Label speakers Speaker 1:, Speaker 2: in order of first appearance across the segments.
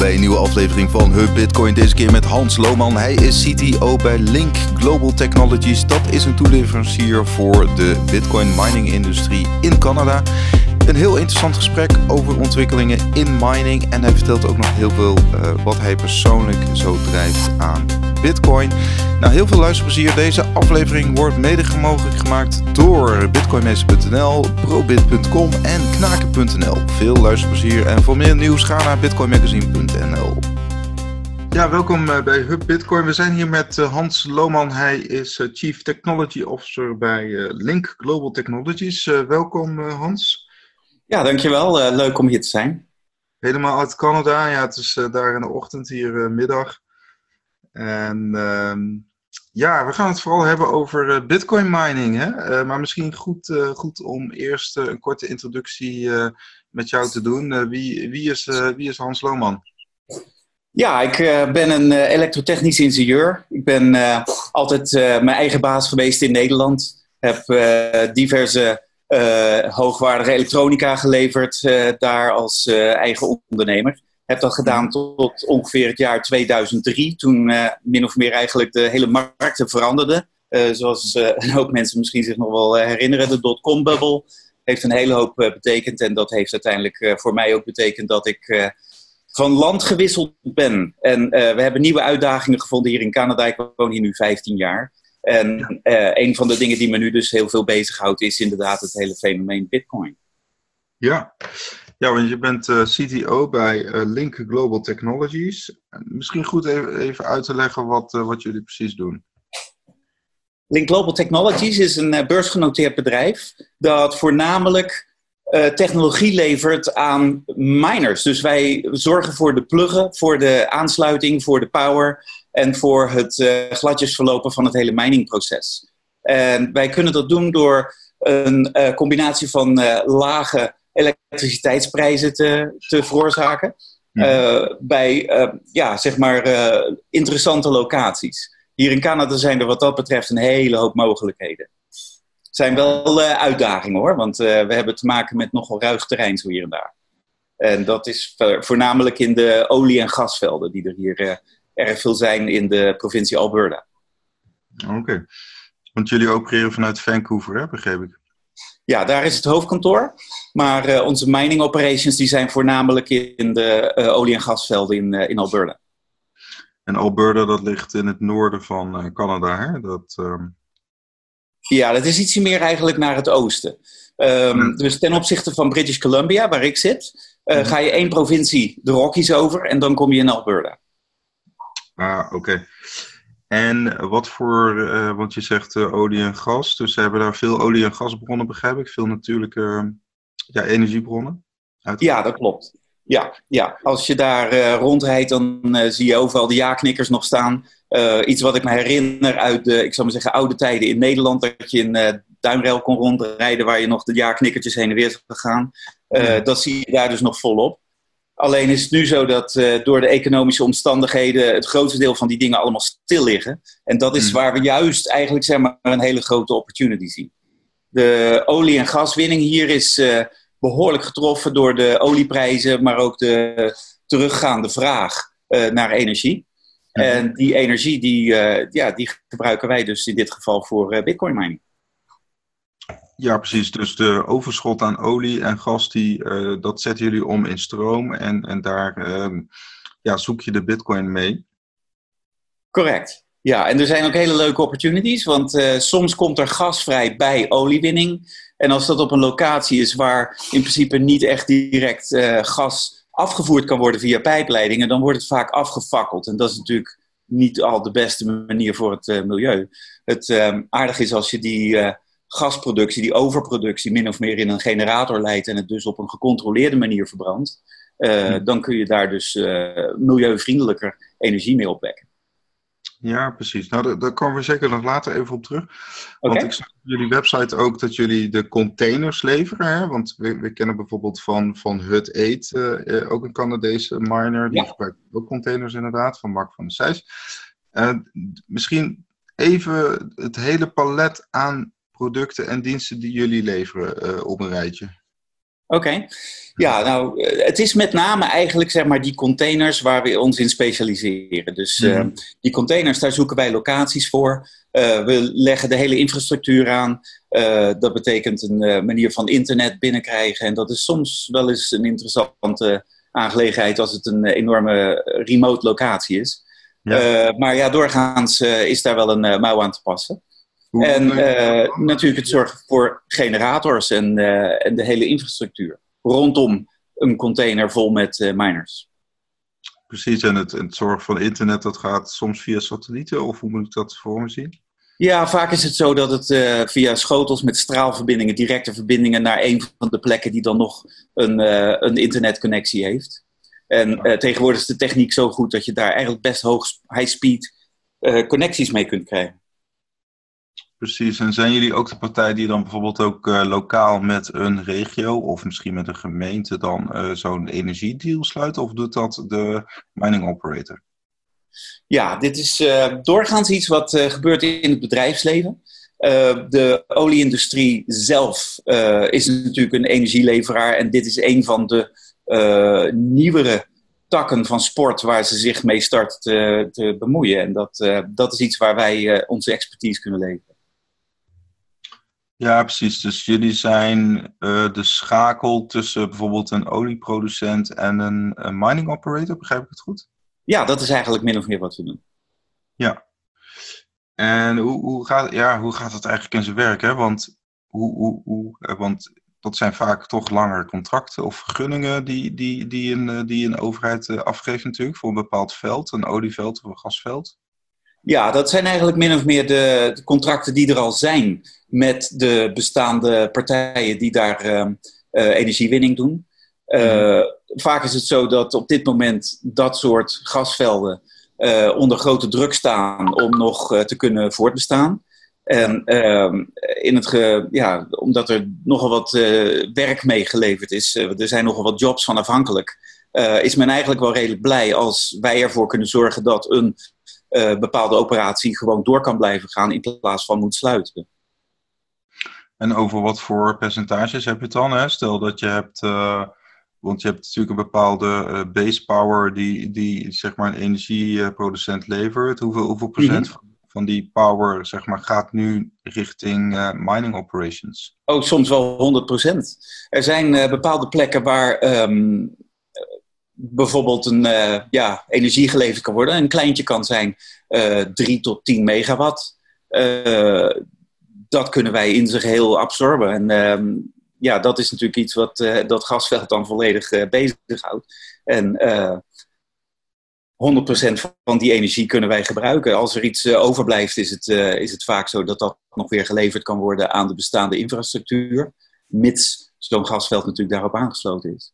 Speaker 1: bij een nieuwe aflevering van Hub Bitcoin. Deze keer met Hans Lohman. Hij is CTO bij Link Global Technologies. Dat is een toeleverancier voor de Bitcoin mining industrie in Canada. Een heel interessant gesprek over ontwikkelingen in mining. En hij vertelt ook nog heel veel uh, wat hij persoonlijk zo drijft aan Bitcoin. Nou, heel veel luisterplezier. Deze aflevering wordt mede mogelijk gemaakt door bitcoinmeester.nl, probit.com en knaken.nl. Veel luisterplezier en voor meer nieuws ga naar bitcoinmagazine.nl. Ja, welkom eh, bij Hub Bitcoin. We zijn hier met eh, Hans Lohman. Hij is Chief Technology Officer bij Link Global Technologies. Welkom Hans.
Speaker 2: Ja, dankjewel. Uh, leuk om hier te zijn.
Speaker 1: Helemaal uit Canada. Ja, het is uh, daar in de ochtend, hier uh, middag. En ehm, ja, we gaan het vooral hebben over bitcoin mining. Hè? maar misschien goed, goed om eerst een korte introductie met jou te doen. wie, wie, is, wie is Hans Lohman?
Speaker 2: Ja, ik ben een elektrotechnisch ingenieur. Ik ben altijd mijn eigen baas geweest in Nederland. Heb diverse hoogwaardige elektronica geleverd uh, daar als uh, eigen ondernemer. Heb dat gedaan tot ongeveer het jaar 2003, toen min of meer eigenlijk de hele markten veranderden. zoals een hoop mensen misschien zich nog wel herinneren, de dotcom-bubble heeft een hele hoop betekend. En dat heeft uiteindelijk voor mij ook betekend dat ik van land gewisseld ben. En we hebben nieuwe uitdagingen gevonden hier in Canada. Ik woon hier nu 15 jaar. En uh, een van de dingen die me nu dus heel veel bezighoudt, is inderdaad het hele fenomeen Bitcoin.
Speaker 1: Ja, ja want je bent uh, eh, CTO bij uh, Link Global Technologies. Misschien goed even, even uit te leggen wat, wat jullie precies doen.
Speaker 2: Link Global Technologies is een beursgenoteerd bedrijf dat voornamelijk technologie levert aan miners. Dus wij zorgen voor de pluggen, voor de aansluiting, voor de power en voor het uh, gladjes verlopen van het hele miningproces. En wij kunnen dat doen door een uh, combinatie van uh, lage elektriciteitsprijzen te, te veroorzaken. Bij ja, zeg maar, interessante locaties. Hier in Canada zijn er wat dat betreft een hele hoop mogelijkheden. Het zijn wel uitdagingen hoor, want we hebben te maken met nogal ruig terrein zo hier en daar. En dat is voornamelijk in de olie- en gasvelden die er hier erg veel zijn in de provincie Alberta.
Speaker 1: Oké. Want jullie opereren vanuit Vancouver, hè, begreep ik?
Speaker 2: Ja, daar is het hoofdkantoor. Maar uh, onze mining operations die zijn voornamelijk in de uh, olie- en gasvelden in, uh, in Alberta.
Speaker 1: En Alberta, dat ligt in het noorden van Canada, hè? Dat, um...
Speaker 2: Ja, dat is ietsje meer eigenlijk naar het oosten. Um, dus ten opzichte van British Columbia, waar ik zit, mhm. ga je één provincie de Rockies over en dan kom je in Alberta.
Speaker 1: Ah, oké. En wat voor, uh, want je zegt uh, olie en gas, dus ze hebben daar veel olie- en gasbronnen, begrijp ik, veel natuurlijke ja, energiebronnen?
Speaker 2: Ja, dat klopt. Ja, ja, als je daar uh, rondrijdt, dan zie je overal de ja-knikkers nog staan. iets wat ik me herinner uit de, ik zou maar zeggen, oude tijden in Nederland, dat je in Duinrail kon rondrijden waar je nog de ja-knikkertjes heen en weer zou gaan. Dat zie je daar dus nog volop. Alleen is het nu zo dat uh, door de economische omstandigheden het grootste deel van die dingen allemaal stil liggen. En dat is hmm. waar we juist eigenlijk zeg maar, een hele grote opportunity zien. De olie- en gaswinning hier is uh, behoorlijk getroffen door de olieprijzen, maar ook de teruggaande vraag uh, naar energie. Hmm. En die energie die, ja, die gebruiken wij dus in dit geval voor bitcoin mining.
Speaker 1: Ja, precies. Dus de overschot aan olie en gas, die, uh, dat zetten jullie om in stroom en, en daar uh, ja, zoek je de bitcoin mee.
Speaker 2: Correct. Ja, en er zijn ook hele leuke opportunities, want uh, soms komt er gas vrij bij oliewinning. En als dat op een locatie is waar in principe niet echt direct uh, gas afgevoerd kan worden via pijpleidingen, dan wordt het vaak afgefakkeld. En dat is natuurlijk niet al de beste manier voor het milieu. Het ehm, aardige is als je die gasproductie, die overproductie, min of meer in een generator leidt en het dus op een gecontroleerde manier verbrandt, uh, dan kun je daar dus uh, milieuvriendelijker energie mee opwekken.
Speaker 1: Ja, precies. Nou, daar, daar komen we zeker nog later even op terug. Want ik zag op jullie website ook dat jullie de containers leveren. Hè? Want we, we kennen bijvoorbeeld van, van Hut Eat, uh, ook een Canadese miner. Die ja. gebruikt ook containers inderdaad, van Mark van der Sijs. misschien even het hele palet aan producten en diensten die jullie leveren uh, op een rijtje?
Speaker 2: Oké. Ja, nou, eh, het is met name eigenlijk zeg maar die containers waar we ons in specialiseren. Dus mhm. die containers, daar zoeken wij locaties voor. we leggen de hele infrastructuur aan. dat betekent een manier van internet binnenkrijgen. En dat is soms wel eens een interessante aangelegenheid als het een enorme remote locatie is. Ja. maar ja, doorgaans is daar wel een mouw aan te passen en uh, natuurlijk het zorgen voor generators en, uh, en de hele infrastructuur rondom een container vol met uh, miners.
Speaker 1: Precies, en het, het zorgen van internet dat gaat soms via satellieten, of hoe moet ik dat voor me zien?
Speaker 2: Ja, vaak is het zo dat het via schotels met straalverbindingen, directe verbindingen naar een van de plekken die dan nog een, een internetconnectie heeft. En tegenwoordig is de techniek zo goed dat je daar eigenlijk best hoog high-speed connecties mee kunt krijgen.
Speaker 1: Precies, en zijn jullie ook de partij die dan bijvoorbeeld ook uh, lokaal met een regio of misschien met een gemeente dan uh, zo'n energiedeal sluit? Of doet dat de mining operator?
Speaker 2: Ja, dit is uh, doorgaans iets wat gebeurt in het bedrijfsleven. de olieindustrie zelf is natuurlijk een energieleveraar en dit is een van de nieuwere takken van sport waar ze zich mee start te, te bemoeien. En dat, dat is iets waar wij onze expertise kunnen leveren.
Speaker 1: Ja, precies. Dus jullie zijn uh, de schakel tussen bijvoorbeeld een olieproducent en een, een, mining operator, begrijp ik het goed?
Speaker 2: Ja, dat is eigenlijk min of meer wat we doen.
Speaker 1: Ja. En hoe, hoe, gaat, ja, hoe gaat het eigenlijk in zijn werk? Hè? Want, hoe, hoe, hoe, eh, want dat zijn vaak toch langere contracten of vergunningen die, die, die, een, eh, die een overheid afgeeft natuurlijk voor een bepaald veld, een olieveld of een gasveld.
Speaker 2: Ja, dat zijn eigenlijk min of meer de, de contracten die er al zijn met de bestaande partijen die daar uh, energiewinning doen. Uh, Vaak is het zo dat op dit moment dat soort gasvelden uh, onder grote druk staan om nog te kunnen voortbestaan. En ehm, in het ge, ja, omdat er nogal wat werk mee geleverd is, er zijn nogal wat jobs van afhankelijk, is men eigenlijk wel redelijk blij als wij ervoor kunnen zorgen dat een bepaalde operatie gewoon door kan blijven gaan in plaats van moet sluiten.
Speaker 1: En over wat voor percentages heb je het dan? Hè? Stel dat je hebt, uh, want je hebt natuurlijk een bepaalde uh, base power die, die zeg maar een energieproducent levert. Hoeveel, hoeveel procent mhm. van die power zeg maar, gaat nu richting uh, mining operations?
Speaker 2: Oh, soms wel 100 procent. Er zijn bepaalde plekken waar um, bijvoorbeeld een, ja, energie geleverd kan worden. Een kleintje kan zijn 3 tot 10 megawatt dat kunnen wij in zijn geheel absorben. En ehm, ja, dat is natuurlijk iets wat uh, dat gasveld dan volledig uh, bezighoudt. En uh, eh, 100% van die energie kunnen wij gebruiken. Als er iets overblijft, is het, is het vaak zo dat dat nog weer geleverd kan worden aan de bestaande infrastructuur. Mits zo'n gasveld natuurlijk daarop aangesloten is.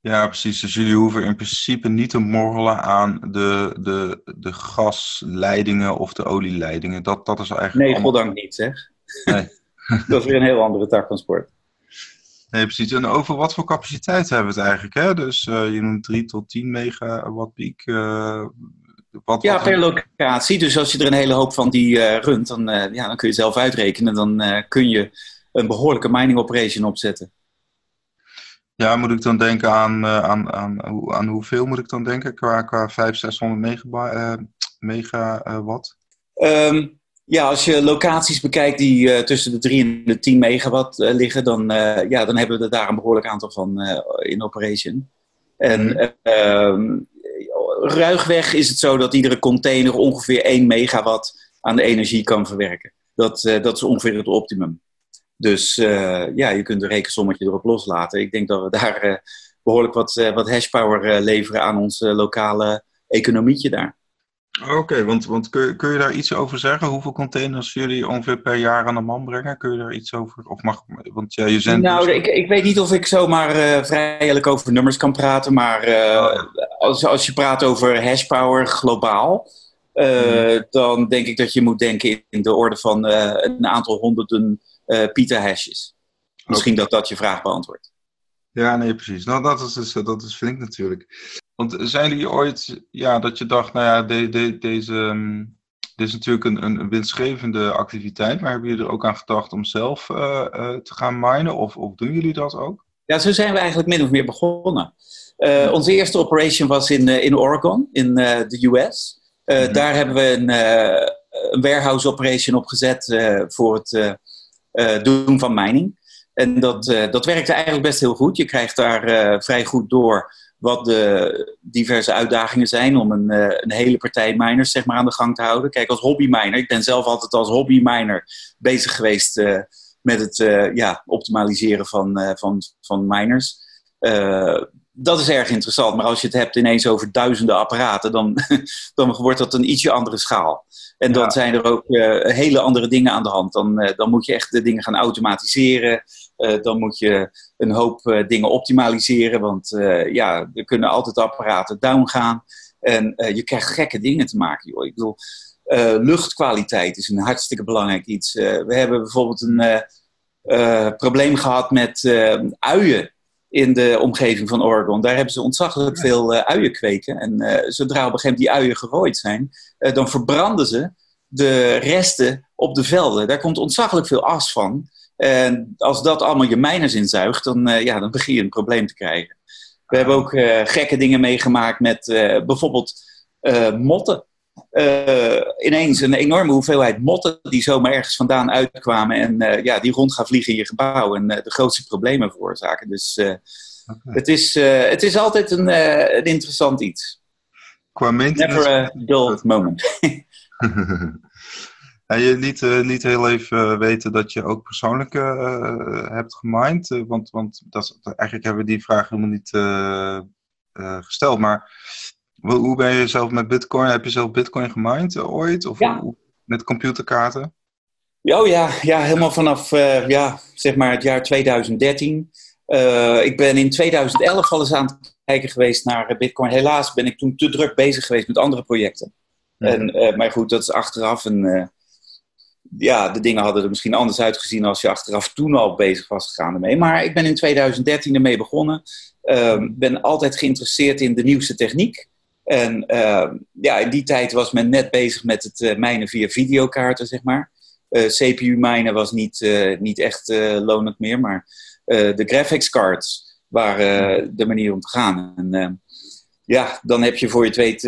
Speaker 1: Ja, precies. Dus jullie hoeven in principe niet te morrelen aan de, de, de gasleidingen of de olieleidingen. Dat, dat is eigenlijk.
Speaker 2: Nee, goddank niet, zeg. Nee. dat is weer een heel andere tak van sport.
Speaker 1: Nee, precies. En over wat voor capaciteit hebben we het eigenlijk? Hè? Dus uh, je noemt 3 tot 10 megawatt piek. Uh,
Speaker 2: wat, ja, per locatie. Dus als je er een hele hoop van die uh, runt, dan, ja, dan kun je zelf uitrekenen. Dan kun je een behoorlijke mining operation opzetten.
Speaker 1: Ja, moet ik dan denken aan, aan, aan, aan hoeveel moet ik dan denken qua, qua 500, 600 megawatt?
Speaker 2: Um, ja, als je locaties bekijkt die uh, tussen de 3 en de 10 megawatt uh, liggen, dan, uh, ja, dan hebben we daar een behoorlijk aantal van in operation. En mm. ruigweg is het zo dat iedere container ongeveer 1 megawatt aan de energie kan verwerken. Dat, dat is ongeveer het optimum. Dus ja, je kunt een rekensommetje erop loslaten. Ik denk dat we daar behoorlijk wat, wat hashpower leveren aan ons lokale economietje daar.
Speaker 1: Oké, want, want kun, kun je daar iets over zeggen? Hoeveel containers jullie ongeveer per jaar aan de man brengen? Kun je daar iets over? Of mag, want ja, je zendt
Speaker 2: nou, dus- ik, ik weet niet of ik zomaar uh, vrijelijk over nummers kan praten, maar uh, als, als je praat over hashpower globaal, uh, hmm. dan denk ik dat je moet denken in de orde van een aantal honderden pita-hashes. Misschien dat dat je vraag beantwoordt.
Speaker 1: Ja, nee, precies. Nou, dat is, dus, dat is flink natuurlijk. Want zijn jullie ooit, ja, dat je dacht, nou ja, de, de, deze, um, dit is natuurlijk een, een winstgevende activiteit, maar hebben jullie er ook aan gedacht om zelf uh, uh, te gaan minen? Of, of doen jullie dat ook?
Speaker 2: Ja, zo zijn we eigenlijk min of meer begonnen. Uh, onze eerste operation was in, in Oregon, in de US. Mhm. Daar hebben we een, een warehouse operation opgezet voor het doen van mining. En dat, dat werkte eigenlijk best heel goed. Je krijgt daar vrij goed door wat de diverse uitdagingen zijn om een, eh, een hele partij miners zeg maar, aan de gang te houden. Kijk, als hobbyminer, ik ben zelf altijd als hobbyminer bezig geweest uh, met het uh, ja, optimaliseren van, van, van miners. Dat is erg interessant, maar als je het hebt ineens over duizenden apparaten, dan, dan wordt dat een ietsje andere schaal. En dan zijn er ook hele andere dingen aan de hand. Dan, dan moet je echt de dingen gaan automatiseren. Eh, dan moet je een hoop eh, dingen optimaliseren. Want eh, ja, er kunnen altijd apparaten down gaan. En je krijgt gekke dingen te maken. Joh. Ik bedoel, luchtkwaliteit is een hartstikke belangrijk iets. we hebben bijvoorbeeld een probleem gehad met uien in de omgeving van Oregon. Daar hebben ze ontzaglijk veel uien kweken. En zodra op een gegeven moment die uien gerooid zijn, dan verbranden ze de resten op de velden. Daar komt ontzaglijk veel as van. En als dat allemaal je mijners inzuigt, dan, ja, dan begin je een probleem te krijgen. We hebben ook gekke dingen meegemaakt met bijvoorbeeld motten. Ineens een enorme hoeveelheid motten die zomaar ergens vandaan uitkwamen en ja, die rond gaan vliegen in je gebouw en de grootste problemen veroorzaken. Dus okay. het, is, het is altijd een, een interessant iets.
Speaker 1: Qua
Speaker 2: Never a dull moment.
Speaker 1: En je liet, uh, liet heel even eh, weten dat je ook persoonlijk uh, hebt gemined. want want dat is, eigenlijk hebben we die vraag helemaal niet gesteld. Maar hoe ben je zelf met Bitcoin? Heb je zelf Bitcoin gemined ooit? Of met computerkaarten?
Speaker 2: Oh ja, ja helemaal vanaf ja, zeg maar het jaar 2013. ik ben in 2011 al eens aan het kijken geweest naar Bitcoin. Helaas ben ik toen te druk bezig geweest met andere projecten. En, maar goed, dat is achteraf een, ja, de dingen hadden er misschien anders uitgezien als je achteraf toen al bezig was gegaan ermee. Maar ik ben in 2013 ermee begonnen. Uh, ben altijd geïnteresseerd in de nieuwste techniek. En uh, ja, in die tijd was men net bezig met het uh, mijnen via videokaarten, zeg maar. Eh, CPU-mijnen was niet, eh, niet echt lonend meer, maar de graphics cards waren de manier om te gaan. En ja, dan heb je voor je het weet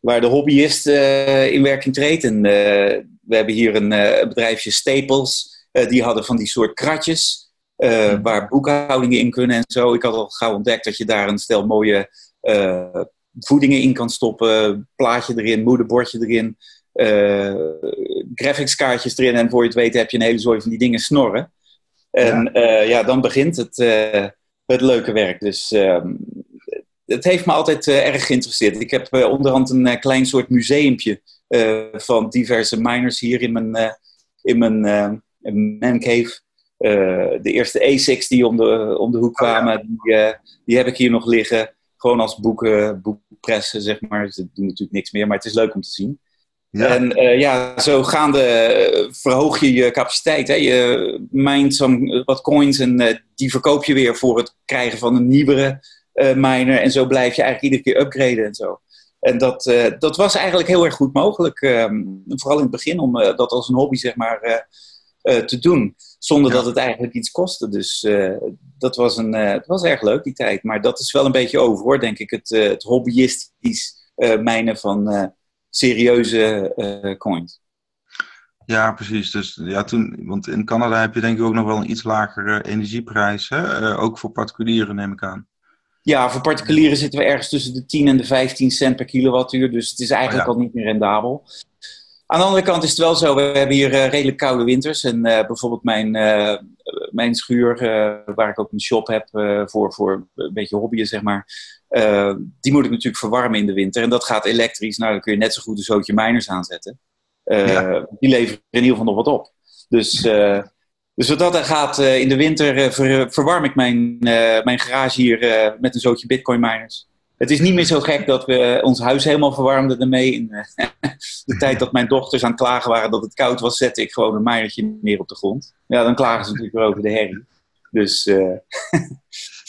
Speaker 2: waar de hobbyist in werking treedt. En we hebben hier een uh, bedrijfje Staples. Die hadden van die soort kratjes. Uh, waar boekhoudingen in kunnen en zo. Ik had al gauw ontdekt dat je daar een stel mooie voedingen in kan stoppen. Plaatje erin, moederbordje erin. graphics kaartjes erin. En voor je het weet heb je een hele zooi van die dingen snorren. En ja, ja dan begint het, het leuke werk. Dus ehm, het heeft me altijd erg geïnteresseerd. Ik heb onderhand een klein soort museumpje eh, van diverse miners hier in mijn, uh, in mijn uh, mancave. de eerste ASICs die om de, om de hoek oh, kwamen, die, die heb ik hier nog liggen. Gewoon als boeken, boekpressen, zeg maar. Ze doen natuurlijk niks meer, maar het is leuk om te zien. Ja. En ja, zo gaande verhoog je je capaciteit. Hè? Je mijnt wat coins en die verkoop je weer voor het krijgen van een nieuwere miner. En zo blijf je eigenlijk iedere keer upgraden en zo. En dat, uh, dat was eigenlijk heel erg goed mogelijk. Uh, vooral in het begin om uh, dat als een hobby zeg maar, te doen. Zonder dat het eigenlijk iets kostte. Dus dat, was een, het was erg leuk die tijd. Maar dat is wel een beetje over hoor, denk ik. Het, het hobbyistisch mijnen van serieuze coins.
Speaker 1: Ja, precies. Dus, ja, toen, want in Canada heb je denk ik ook nog wel een iets lagere energieprijs. Hè? ook voor particulieren neem ik aan.
Speaker 2: Ja, voor particulieren zitten we ergens tussen de 10 en de 15 cent per kilowattuur. Dus het is eigenlijk oh al niet meer rendabel. Aan de andere kant is het wel zo, we hebben hier uh, redelijk koude winters. En uh, bijvoorbeeld mijn, uh, mijn schuur, waar ik ook een shop heb voor, voor een beetje hobbyen, zeg maar. die moet ik natuurlijk verwarmen in de winter. En dat gaat elektrisch. Nou, dan kun je net zo goed een zootje miners aanzetten. Ja. Die leveren in ieder geval nog wat op. Dus dus wat dat gaat, in de winter verwarm ik mijn, mijn garage hier met een zootje bitcoin miners. Het is niet meer zo gek dat we ons huis helemaal verwarmden ermee. In de tijd dat mijn dochters aan het klagen waren dat het koud was, zette ik gewoon een minertje neer op de grond. Ja, dan klagen ze natuurlijk weer over de herrie. Dus...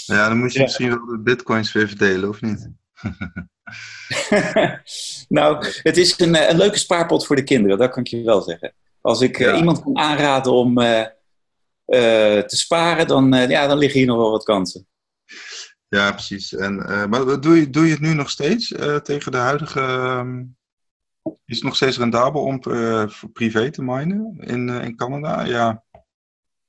Speaker 1: ja, dan moet je misschien wel de bitcoins weer verdelen, of niet?
Speaker 2: nou, het is een, een leuke spaarpot voor de kinderen, dat kan ik je wel zeggen. Als ik iemand kan aanraden om te sparen, dan, ja, dan liggen hier nog wel wat kansen.
Speaker 1: Ja, precies. En, maar doe je, doe je het nu nog steeds tegen de huidige. Ehm, is het nog steeds rendabel om privé te minen in, in Canada? Ja.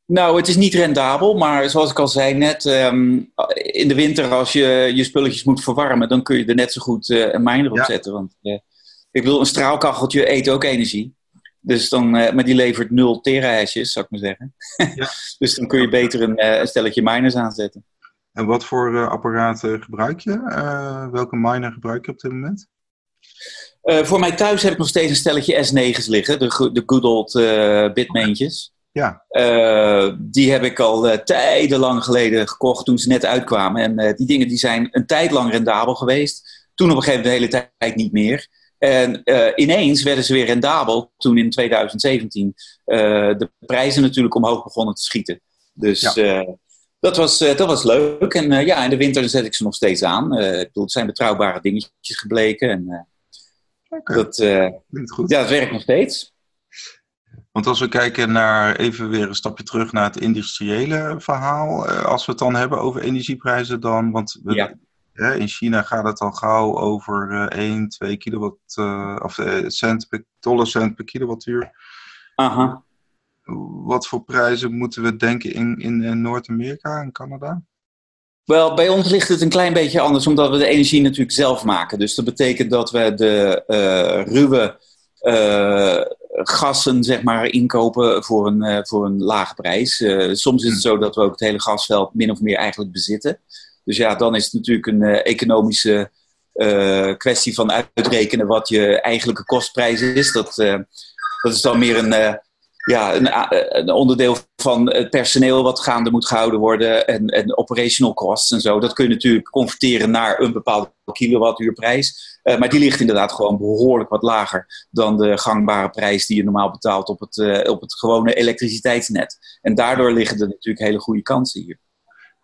Speaker 2: Nou, het is niet rendabel, maar zoals ik al zei net, ehm, in de winter als je je spulletjes moet verwarmen, dan kun je er net zo goed een miner op zetten. Want ik bedoel, een straalkacheltje eet ook energie. Dus dan, maar die levert 0 terahashes, zou ik maar zeggen. Ja. dus dan kun je beter een, een, stelletje miners aanzetten.
Speaker 1: En wat voor apparaten gebruik je? welke miner gebruik je op dit moment?
Speaker 2: voor mij thuis heb ik nog steeds een stelletje S9's liggen, de, de good old bitmaintjes.
Speaker 1: Ja.
Speaker 2: Uh, die heb ik al uh, tijdenlang geleden gekocht toen ze net uitkwamen. En uh, die dingen die zijn een tijd lang rendabel geweest. Toen op een gegeven moment de hele tijd niet meer. En ineens werden ze weer rendabel toen in 2017 de prijzen natuurlijk omhoog begonnen te schieten. Dus ja. Dat, was, dat was leuk. En ja, in de winter zet ik ze nog steeds aan. ik bedoel, het zijn betrouwbare dingetjes gebleken. En, dat, goed. Ja, het werkt nog steeds.
Speaker 1: Want als we kijken naar even weer een stapje terug naar het industriële verhaal, eh, als we het dan hebben over energieprijzen, dan, want we, hè, in China gaat het al gauw over uh, 1, 2 kilowatt, uh, of uh, cent per, dollar cent per kilowattuur.
Speaker 2: Aha.
Speaker 1: Wat voor prijzen moeten we denken in, in Noord-Amerika en Canada?
Speaker 2: Wel, bij ons ligt het een klein beetje anders, omdat we de energie natuurlijk zelf maken. Dus dat betekent dat we de ruwe gassen zeg maar, inkopen voor een, uh, voor een lage prijs. Soms is het zo dat we ook het hele gasveld min of meer eigenlijk bezitten. Dus ja, dan is het natuurlijk een economische kwestie van uitrekenen wat je eigenlijke kostprijs is. Dat, dat is dan meer een ja, een, eh, een, onderdeel van het personeel wat gaande moet gehouden worden en, en operational costs en zo. Dat kun je natuurlijk converteren naar een bepaalde kilowattuurprijs. Uh, maar die ligt inderdaad gewoon behoorlijk wat lager dan de gangbare prijs die je normaal betaalt op het, uh, op het gewone elektriciteitsnet. En daardoor liggen er natuurlijk hele goede kansen hier.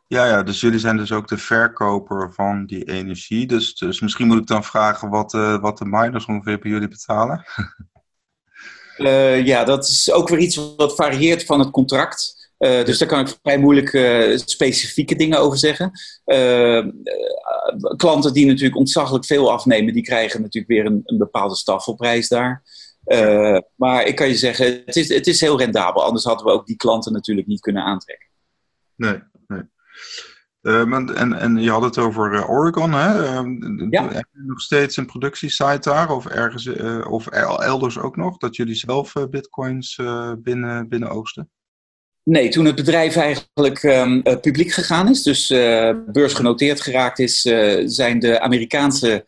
Speaker 1: Ja, ja, dus jullie zijn dus ook de verkoper van die energie. Dus, dus misschien moet ik dan vragen wat, uh, wat de miners ongeveer bij jullie betalen.
Speaker 2: Uh, ja, dat is ook weer iets wat varieert van het contract. Uh, dus daar kan ik vrij moeilijk uh, specifieke dingen over zeggen. klanten die natuurlijk ontzaglijk veel afnemen, die krijgen natuurlijk weer een, een bepaalde staffelprijs daar. maar ik kan je zeggen, het is, het is heel rendabel. Anders hadden we ook die klanten natuurlijk niet kunnen aantrekken.
Speaker 1: Nee, nee. Uh, en, en je had het over uh, Oregon, hè? Ja. Heb je nog steeds een productiesite daar of ergens uh, of elders ook nog dat jullie zelf bitcoins binnen, binnen oogsten?
Speaker 2: Nee, toen het bedrijf eigenlijk um, publiek gegaan is, dus beursgenoteerd geraakt is, zijn de Amerikaanse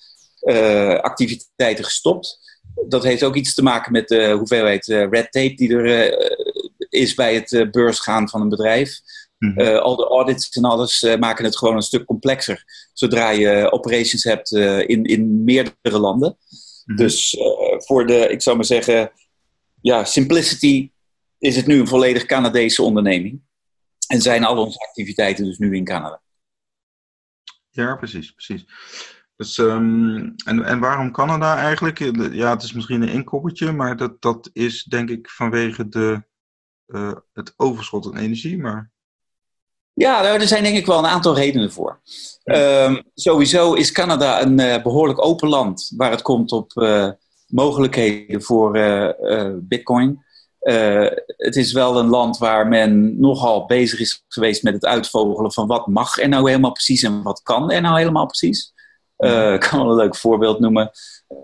Speaker 2: activiteiten gestopt. Dat heeft ook iets te maken met de hoeveelheid red tape die er is bij het beursgaan van een bedrijf. Mhm. Eh, al de audits en alles uh, maken het gewoon een stuk complexer. Zodra je operations hebt uh, in, in meerdere landen. Mhm. Dus voor de, ik zou maar zeggen, ja, simplicity is het nu een volledig Canadese onderneming. En zijn al onze activiteiten dus nu in Canada.
Speaker 1: Ja, precies, precies. Dus, um, en, en waarom Canada eigenlijk? Ja, het is misschien een inkoppertje, maar dat, dat is denk ik vanwege de, het overschot aan energie. Maar
Speaker 2: ja, nou, er zijn denk ik wel een aantal redenen voor. Um, sowieso is Canada een uh, behoorlijk open land waar het komt op uh, mogelijkheden voor uh, Bitcoin. het is wel een land waar men nogal bezig is geweest met het uitvogelen van wat mag er nou helemaal precies en wat kan er nou helemaal precies. ik kan wel een leuk voorbeeld noemen.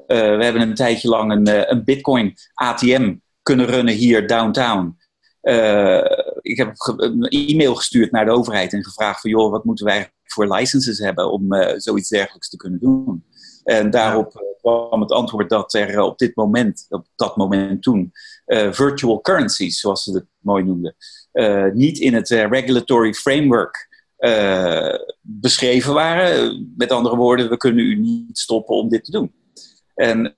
Speaker 2: we hebben een tijdje lang een, een Bitcoin ATM kunnen runnen hier downtown. Uh, ik heb een e-mail gestuurd naar de overheid en gevraagd van joh, wat moeten wij voor licenses hebben om uh, zoiets dergelijks te kunnen doen. En daarop uh, kwam het antwoord dat er op dit moment, op dat moment toen, virtual currencies, zoals ze het mooi noemden, niet in het regulatory framework beschreven waren. Met andere woorden, we kunnen u niet stoppen om dit te doen. En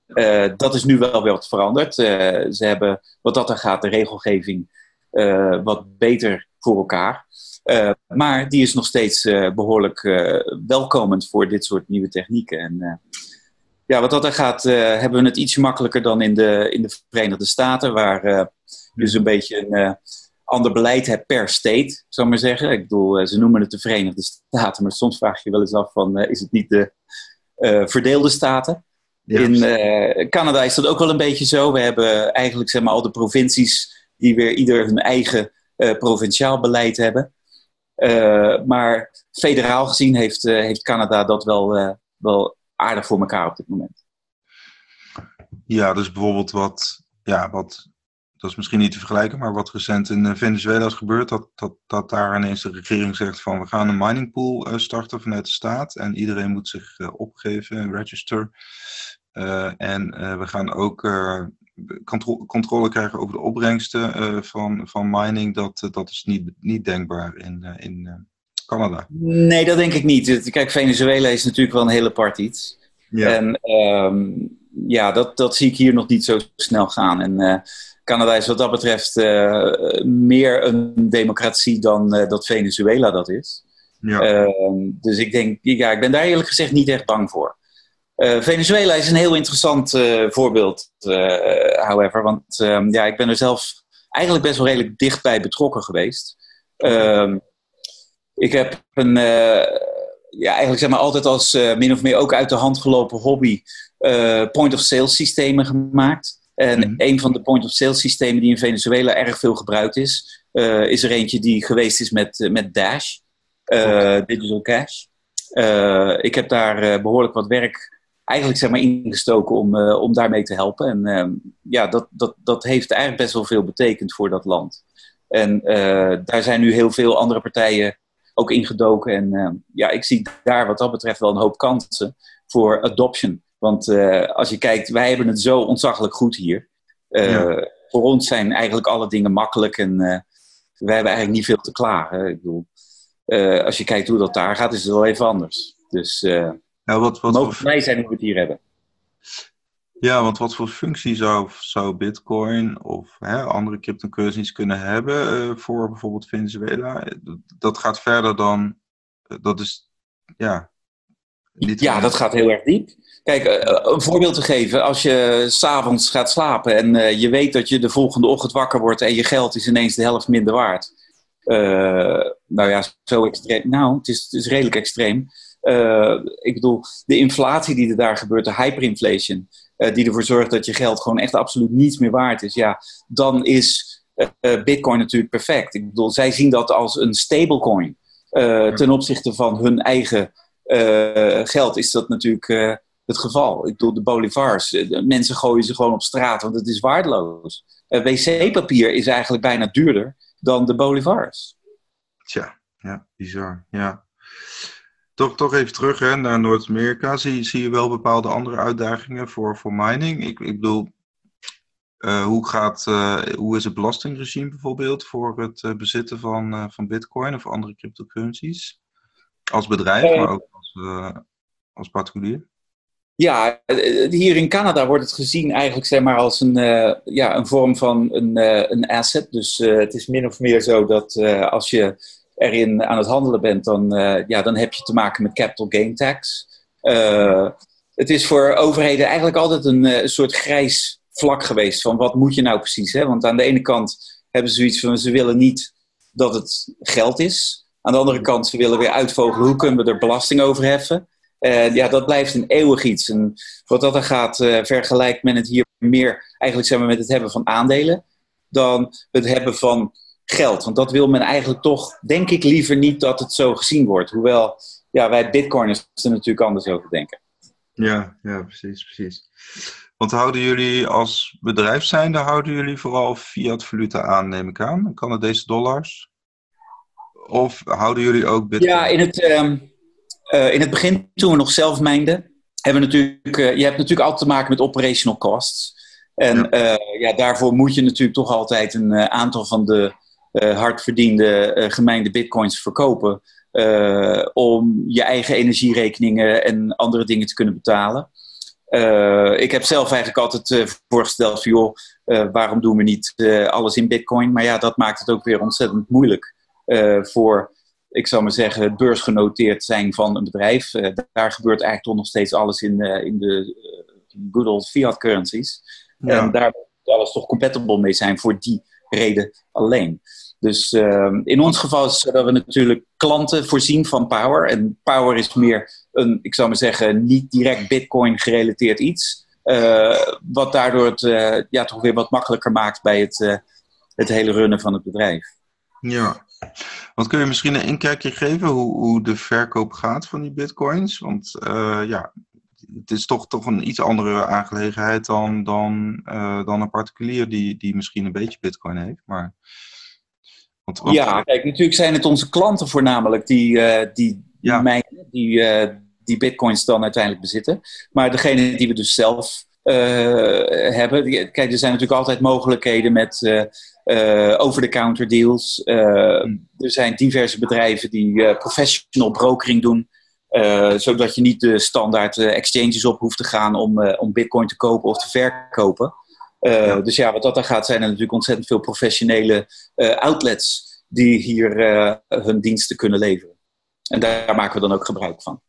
Speaker 2: dat is nu wel wat veranderd. ze hebben, wat dat er gaat, de regelgeving eh, wat beter voor elkaar. Uh, maar die is nog steeds uh, behoorlijk welkomend voor dit soort nieuwe technieken. En ja, wat dat er gaat, hebben we het iets makkelijker dan in de, in de Verenigde Staten, waar je dus een beetje een ander beleid hebt per state, zou ik maar zeggen. Ik bedoel, ze noemen het de Verenigde Staten, maar soms vraag je wel eens af van, is het niet de verdeelde staten? In Canada is dat ook wel een beetje zo. We hebben eigenlijk zeg maar, al de provincies die weer ieder hun eigen provinciaal beleid hebben. maar federaal gezien heeft, heeft Canada dat wel, wel aardig voor elkaar op dit moment.
Speaker 1: Ja, dus bijvoorbeeld wat, ja, wat, dat is misschien niet te vergelijken, maar wat recent in eh, Venezuela is gebeurd, dat, dat, dat daar ineens de regering zegt van we gaan een miningpool uh, starten vanuit de staat en iedereen moet zich opgeven, register. en we gaan ook controle, controle krijgen over de opbrengsten van, van mining. Dat, dat is niet, niet denkbaar in, in Canada.
Speaker 2: Nee, dat denk ik niet. Kijk, Venezuela is natuurlijk wel een hele apart iets. Ja. En um, ja, dat, dat zie ik hier nog niet zo snel gaan. En uh, Canada is wat dat betreft uh, meer een democratie dan uh, dat Venezuela dat is. Ja. Ehm, dus ik denk, ja, ik ben daar eerlijk gezegd niet echt bang voor. Venezuela is een heel interessant voorbeeld, however. Want um, ja, ik ben er zelf eigenlijk best wel redelijk dichtbij betrokken geweest. Um, ik heb een, ja, eigenlijk zeg maar altijd als min of meer ook uit de hand gelopen hobby point-of-sale systemen gemaakt. En mhm. een van de point-of-sale systemen die in Venezuela erg veel gebruikt is, is er eentje die geweest is met, met Dash, Digital Cash. ik heb daar behoorlijk wat werk eigenlijk zeg maar ingestoken om, om daarmee te helpen. En ehm, ja, dat, dat, dat heeft eigenlijk best wel veel betekend voor dat land. En daar zijn nu heel veel andere partijen ook ingedoken. En ehm, ja, ik zie daar wat dat betreft wel een hoop kansen voor adoption. Want uh, als je kijkt, wij hebben het zo ontzaglijk goed hier. Voor ons zijn eigenlijk alle dingen makkelijk en wij hebben eigenlijk niet veel te klagen. Ik bedoel, als je kijkt hoe dat daar gaat, is het wel even anders. Dus ja, wat, wat mogen wij zijn hoe we het hier hebben.
Speaker 1: Ja, want wat voor functie zou, zou Bitcoin of hè, andere cryptocurrencies kunnen hebben voor bijvoorbeeld Venezuela? Dat gaat verder dan, dat is, ja.
Speaker 2: ja, dat gaat heel erg diep. Kijk, eh, eh, een voorbeeld te geven. Als je s'avonds gaat slapen en eh, je weet dat je de volgende ochtend wakker wordt en je geld is ineens de helft minder waard. nou ja, zo extreem. Nou, het is, het is redelijk extreem. Ik bedoel, de inflatie die er daar gebeurt, de hyperinflation, die ervoor zorgt dat je geld gewoon echt absoluut niets meer waard is. Ja, dan is Bitcoin natuurlijk perfect. Ik bedoel, zij zien dat als een stablecoin. ten opzichte van hun eigen geld is dat natuurlijk het geval. Ik bedoel, de bolivars. Eh, mensen gooien ze gewoon op straat, want het is waardeloos. Wc-papier is eigenlijk bijna duurder dan de bolivars.
Speaker 1: Tja, ja, bizar. Ja. Toch, toch even terug hè, naar Noord-Amerika. Zie, zie je wel bepaalde andere uitdagingen voor, voor mining? Ik, ik bedoel, uh, hoe, gaat, uh, hoe is het belastingregime bijvoorbeeld voor het bezitten van, van bitcoin of andere cryptocurrencies? Als bedrijf, maar ook als, als particulier?
Speaker 2: Ja, eh, hier in Canada wordt het gezien eigenlijk zeg maar, als een, ja, een vorm van een, een asset. Dus het is min of meer zo dat als je erin aan het handelen bent, dan, ja, dan heb je te maken met capital gain tax. het is voor overheden eigenlijk altijd een, een, soort grijs vlak geweest van wat moet je nou precies. Hè? Want aan de ene kant hebben ze zoiets van ze willen niet dat het geld is. Aan de andere kant, ze willen weer uitvogelen hoe kunnen we er belasting over heffen. Ja, dat blijft een eeuwig iets. En wat dat er gaat, uh, vergelijkt men het hier meer eigenlijk zeg maar, met het hebben van aandelen dan het hebben van geld. Want dat wil men eigenlijk toch, denk ik, liever niet dat het zo gezien wordt. Hoewel ja, wij bitcoiners er natuurlijk anders over denken.
Speaker 1: Ja, ja, precies, precies. Want houden jullie als bedrijf zijnde, houden jullie vooral fiat valuta aan, neem ik aan? Canadese dollars? Of houden jullie ook bitcoin?
Speaker 2: Ja, in het... Um, uh, in het begin, toen we nog zelf mijnden, hebben we natuurlijk, uh, je hebt natuurlijk altijd te maken met operational costs. En ja. Uh, ja daarvoor moet je natuurlijk toch altijd een aantal van de hard verdiende gemijnde bitcoins verkopen. om je eigen energierekeningen en andere dingen te kunnen betalen. ik heb zelf eigenlijk altijd voorgesteld van joh, waarom doen we niet alles in bitcoin? Maar ja, dat maakt het ook weer ontzettend moeilijk voor ik zou maar zeggen, het beursgenoteerd zijn van een bedrijf. Daar gebeurt eigenlijk toch nog steeds alles in, in de good old fiat currencies. En daar moet alles toch compatible mee zijn voor die reden alleen. Dus ehm, in ons geval is dat we natuurlijk klanten voorzien van power. En power is meer een, ik zou maar zeggen, niet direct Bitcoin gerelateerd iets. wat daardoor het ja, toch weer wat makkelijker maakt bij het, het hele runnen van het bedrijf.
Speaker 1: Ja, wat kun je misschien een inkijkje geven hoe, hoe de verkoop gaat van die bitcoins? Want ja, het is toch, toch een iets andere aangelegenheid dan, dan, uh, dan een particulier die, die misschien een beetje bitcoin heeft. Maar,
Speaker 2: want, want... Ja, kijk, natuurlijk zijn het onze klanten voornamelijk die, uh, die, ja. mijnen, die, die bitcoins dan uiteindelijk bezitten. Maar degene die we dus zelf hebben, die, kijk, er zijn natuurlijk altijd mogelijkheden met uh, over-the-counter deals. Uh, er zijn diverse bedrijven die uh, professional brokering doen. Zodat je niet de standaard exchanges op hoeft te gaan om, om bitcoin te kopen of te verkopen. Dus ja, wat dat dan gaat, zijn er natuurlijk ontzettend veel professionele outlets die hier hun diensten kunnen leveren. En daar maken we dan ook gebruik van.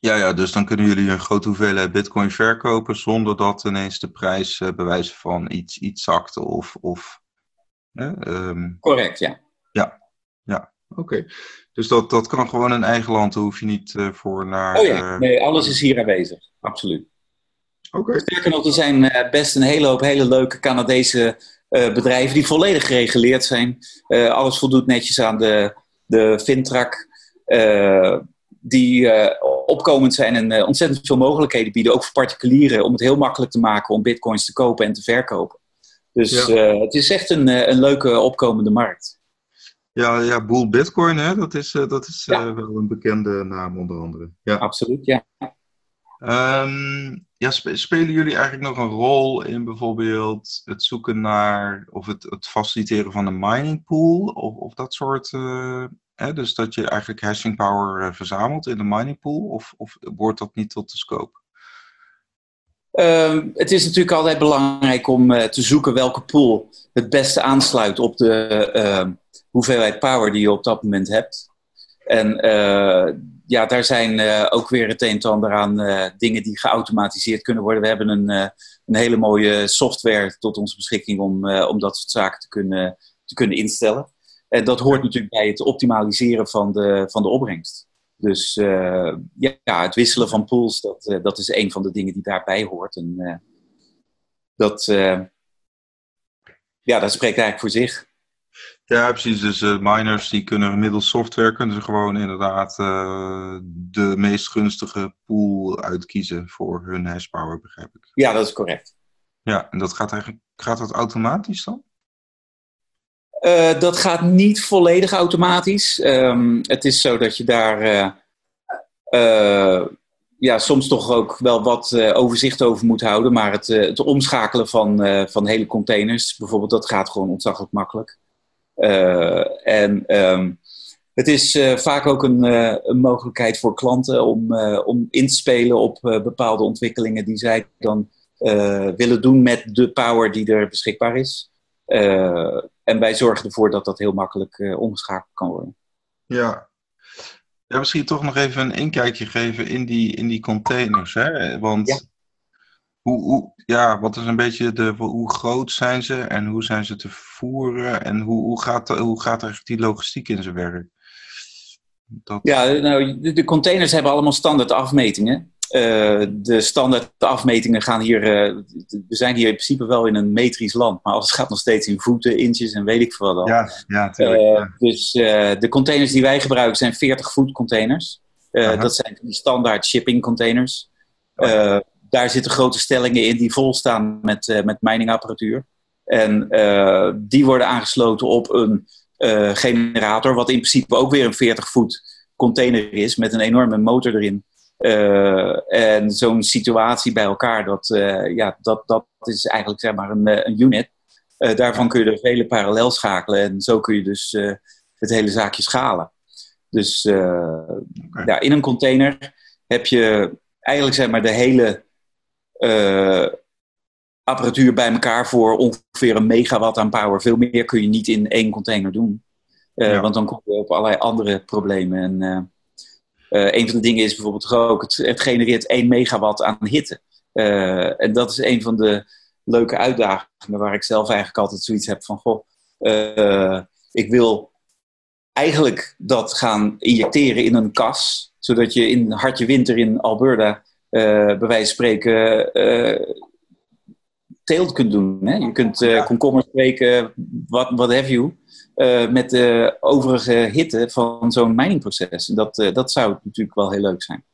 Speaker 1: Ja, ja, dus dan kunnen jullie een grote hoeveelheid bitcoin verkopen zonder dat ineens de prijs uh, bewijzen van iets, iets zakte of, of
Speaker 2: Ehm, Correct, ja.
Speaker 1: Ja, ja. oké. Dus dat, dat kan gewoon in eigen land, daar hoef je niet uh, voor naar...
Speaker 2: Oh ja, uh, nee, alles is hier aanwezig, absoluut.
Speaker 1: Oké.
Speaker 2: Sterker nog, er zijn uh, best een hele hoop hele leuke Canadese bedrijven die volledig gereguleerd zijn. alles voldoet netjes aan de, de Fintrac. die opkomend zijn en ontzettend veel mogelijkheden bieden, ook voor particulieren, om het heel makkelijk te maken om bitcoins te kopen en te verkopen. Dus eh, het is echt een, eh, een leuke opkomende markt.
Speaker 1: Ja, ja Boel Bitcoin, hè? dat is, uh, dat is wel een bekende naam onder andere. Ja.
Speaker 2: Absoluut, ja.
Speaker 1: Um, ja, spelen jullie eigenlijk nog een rol in bijvoorbeeld het zoeken naar of het, het faciliteren van een mining pool of, of dat soort. hè? Dus dat je eigenlijk hashing power verzamelt in de mining pool, of, of wordt dat niet tot de scope?
Speaker 2: Ehm, het is natuurlijk altijd belangrijk om uh, te zoeken welke pool het beste aansluit op de uh, hoeveelheid power die je op dat moment hebt. En uh, ja, daar zijn eh, ook weer het een en ander aan dingen die geautomatiseerd kunnen worden. We hebben een, een hele mooie software tot onze beschikking om, om dat soort zaken te kunnen, te kunnen instellen. En dat hoort natuurlijk bij het optimaliseren van de, van de opbrengst. Dus ja, het wisselen van pools, dat, dat is een van de dingen die daarbij hoort. En dat, ja, dat spreekt eigenlijk voor zich.
Speaker 1: Ja, precies. Dus miners die kunnen middels software kunnen ze gewoon inderdaad de meest gunstige pool uitkiezen voor hun hashpower, begrijp ik.
Speaker 2: Ja, dat is correct.
Speaker 1: Ja, en dat gaat eigenlijk gaat dat automatisch dan?
Speaker 2: Uh, dat gaat niet volledig automatisch. Um, het is zo dat je daar uh, uh, ja, soms toch ook wel wat overzicht over moet houden. Maar het, het omschakelen van, van hele containers, bijvoorbeeld, dat gaat gewoon ontzaglijk makkelijk. En um, het is vaak ook een, een, mogelijkheid voor klanten om, om in te spelen op bepaalde ontwikkelingen die zij dan willen doen met de power die er beschikbaar is. En wij zorgen ervoor dat dat heel makkelijk omgeschakeld kan worden.
Speaker 1: Ja. ja, misschien toch nog even een inkijkje geven in die, in die containers. Hè? Want ja. Hoe, hoe, ja, wat is een beetje de, hoe groot zijn ze en hoe zijn ze te voeren en hoe, hoe, gaat, hoe gaat eigenlijk die logistiek in zijn werk?
Speaker 2: Dat... Ja, nou, de, de containers hebben allemaal standaard afmetingen. Uh, de standaard afmetingen gaan hier. Uh, we zijn hier in principe wel in een metrisch land, maar alles gaat nog steeds in voeten, inches en weet ik veel wat.
Speaker 1: Ja, ja, tuurlijk, uh, ja.
Speaker 2: Dus de containers die wij gebruiken zijn 40 voet containers. dat zijn die standaard shipping containers. Oh. Daar zitten grote stellingen in die vol staan met, met miningapparatuur. En die worden aangesloten op een generator, wat in principe ook weer een 40 voet container is met een enorme motor erin. Uh, en zo'n situatie bij elkaar, dat, uh, ja, dat, dat is eigenlijk zeg maar een, eh, een unit. Uh, daarvan kun je er vele parallel schakelen en zo kun je dus het hele zaakje schalen. Dus okay. ja, in een container heb je eigenlijk zeg maar de hele apparatuur bij elkaar voor ongeveer een megawatt aan power. Veel meer kun je niet in één container doen. Ja. Want dan kom je op allerlei andere problemen. En uh, een van de dingen is bijvoorbeeld ook, het, het genereert 1 megawatt aan hitte. En dat is een van de leuke uitdagingen waar ik zelf eigenlijk altijd zoiets heb van, goh, ik wil eigenlijk dat gaan injecteren in een kas, zodat je in hartje winter in Alberta, bij wijze van spreken, teelt kunt doen. Hè? Je kunt uh, komkommers spreken, wat, wat have you, met de overige hitte van zo'n miningproces. En dat, dat zou natuurlijk wel heel leuk zijn.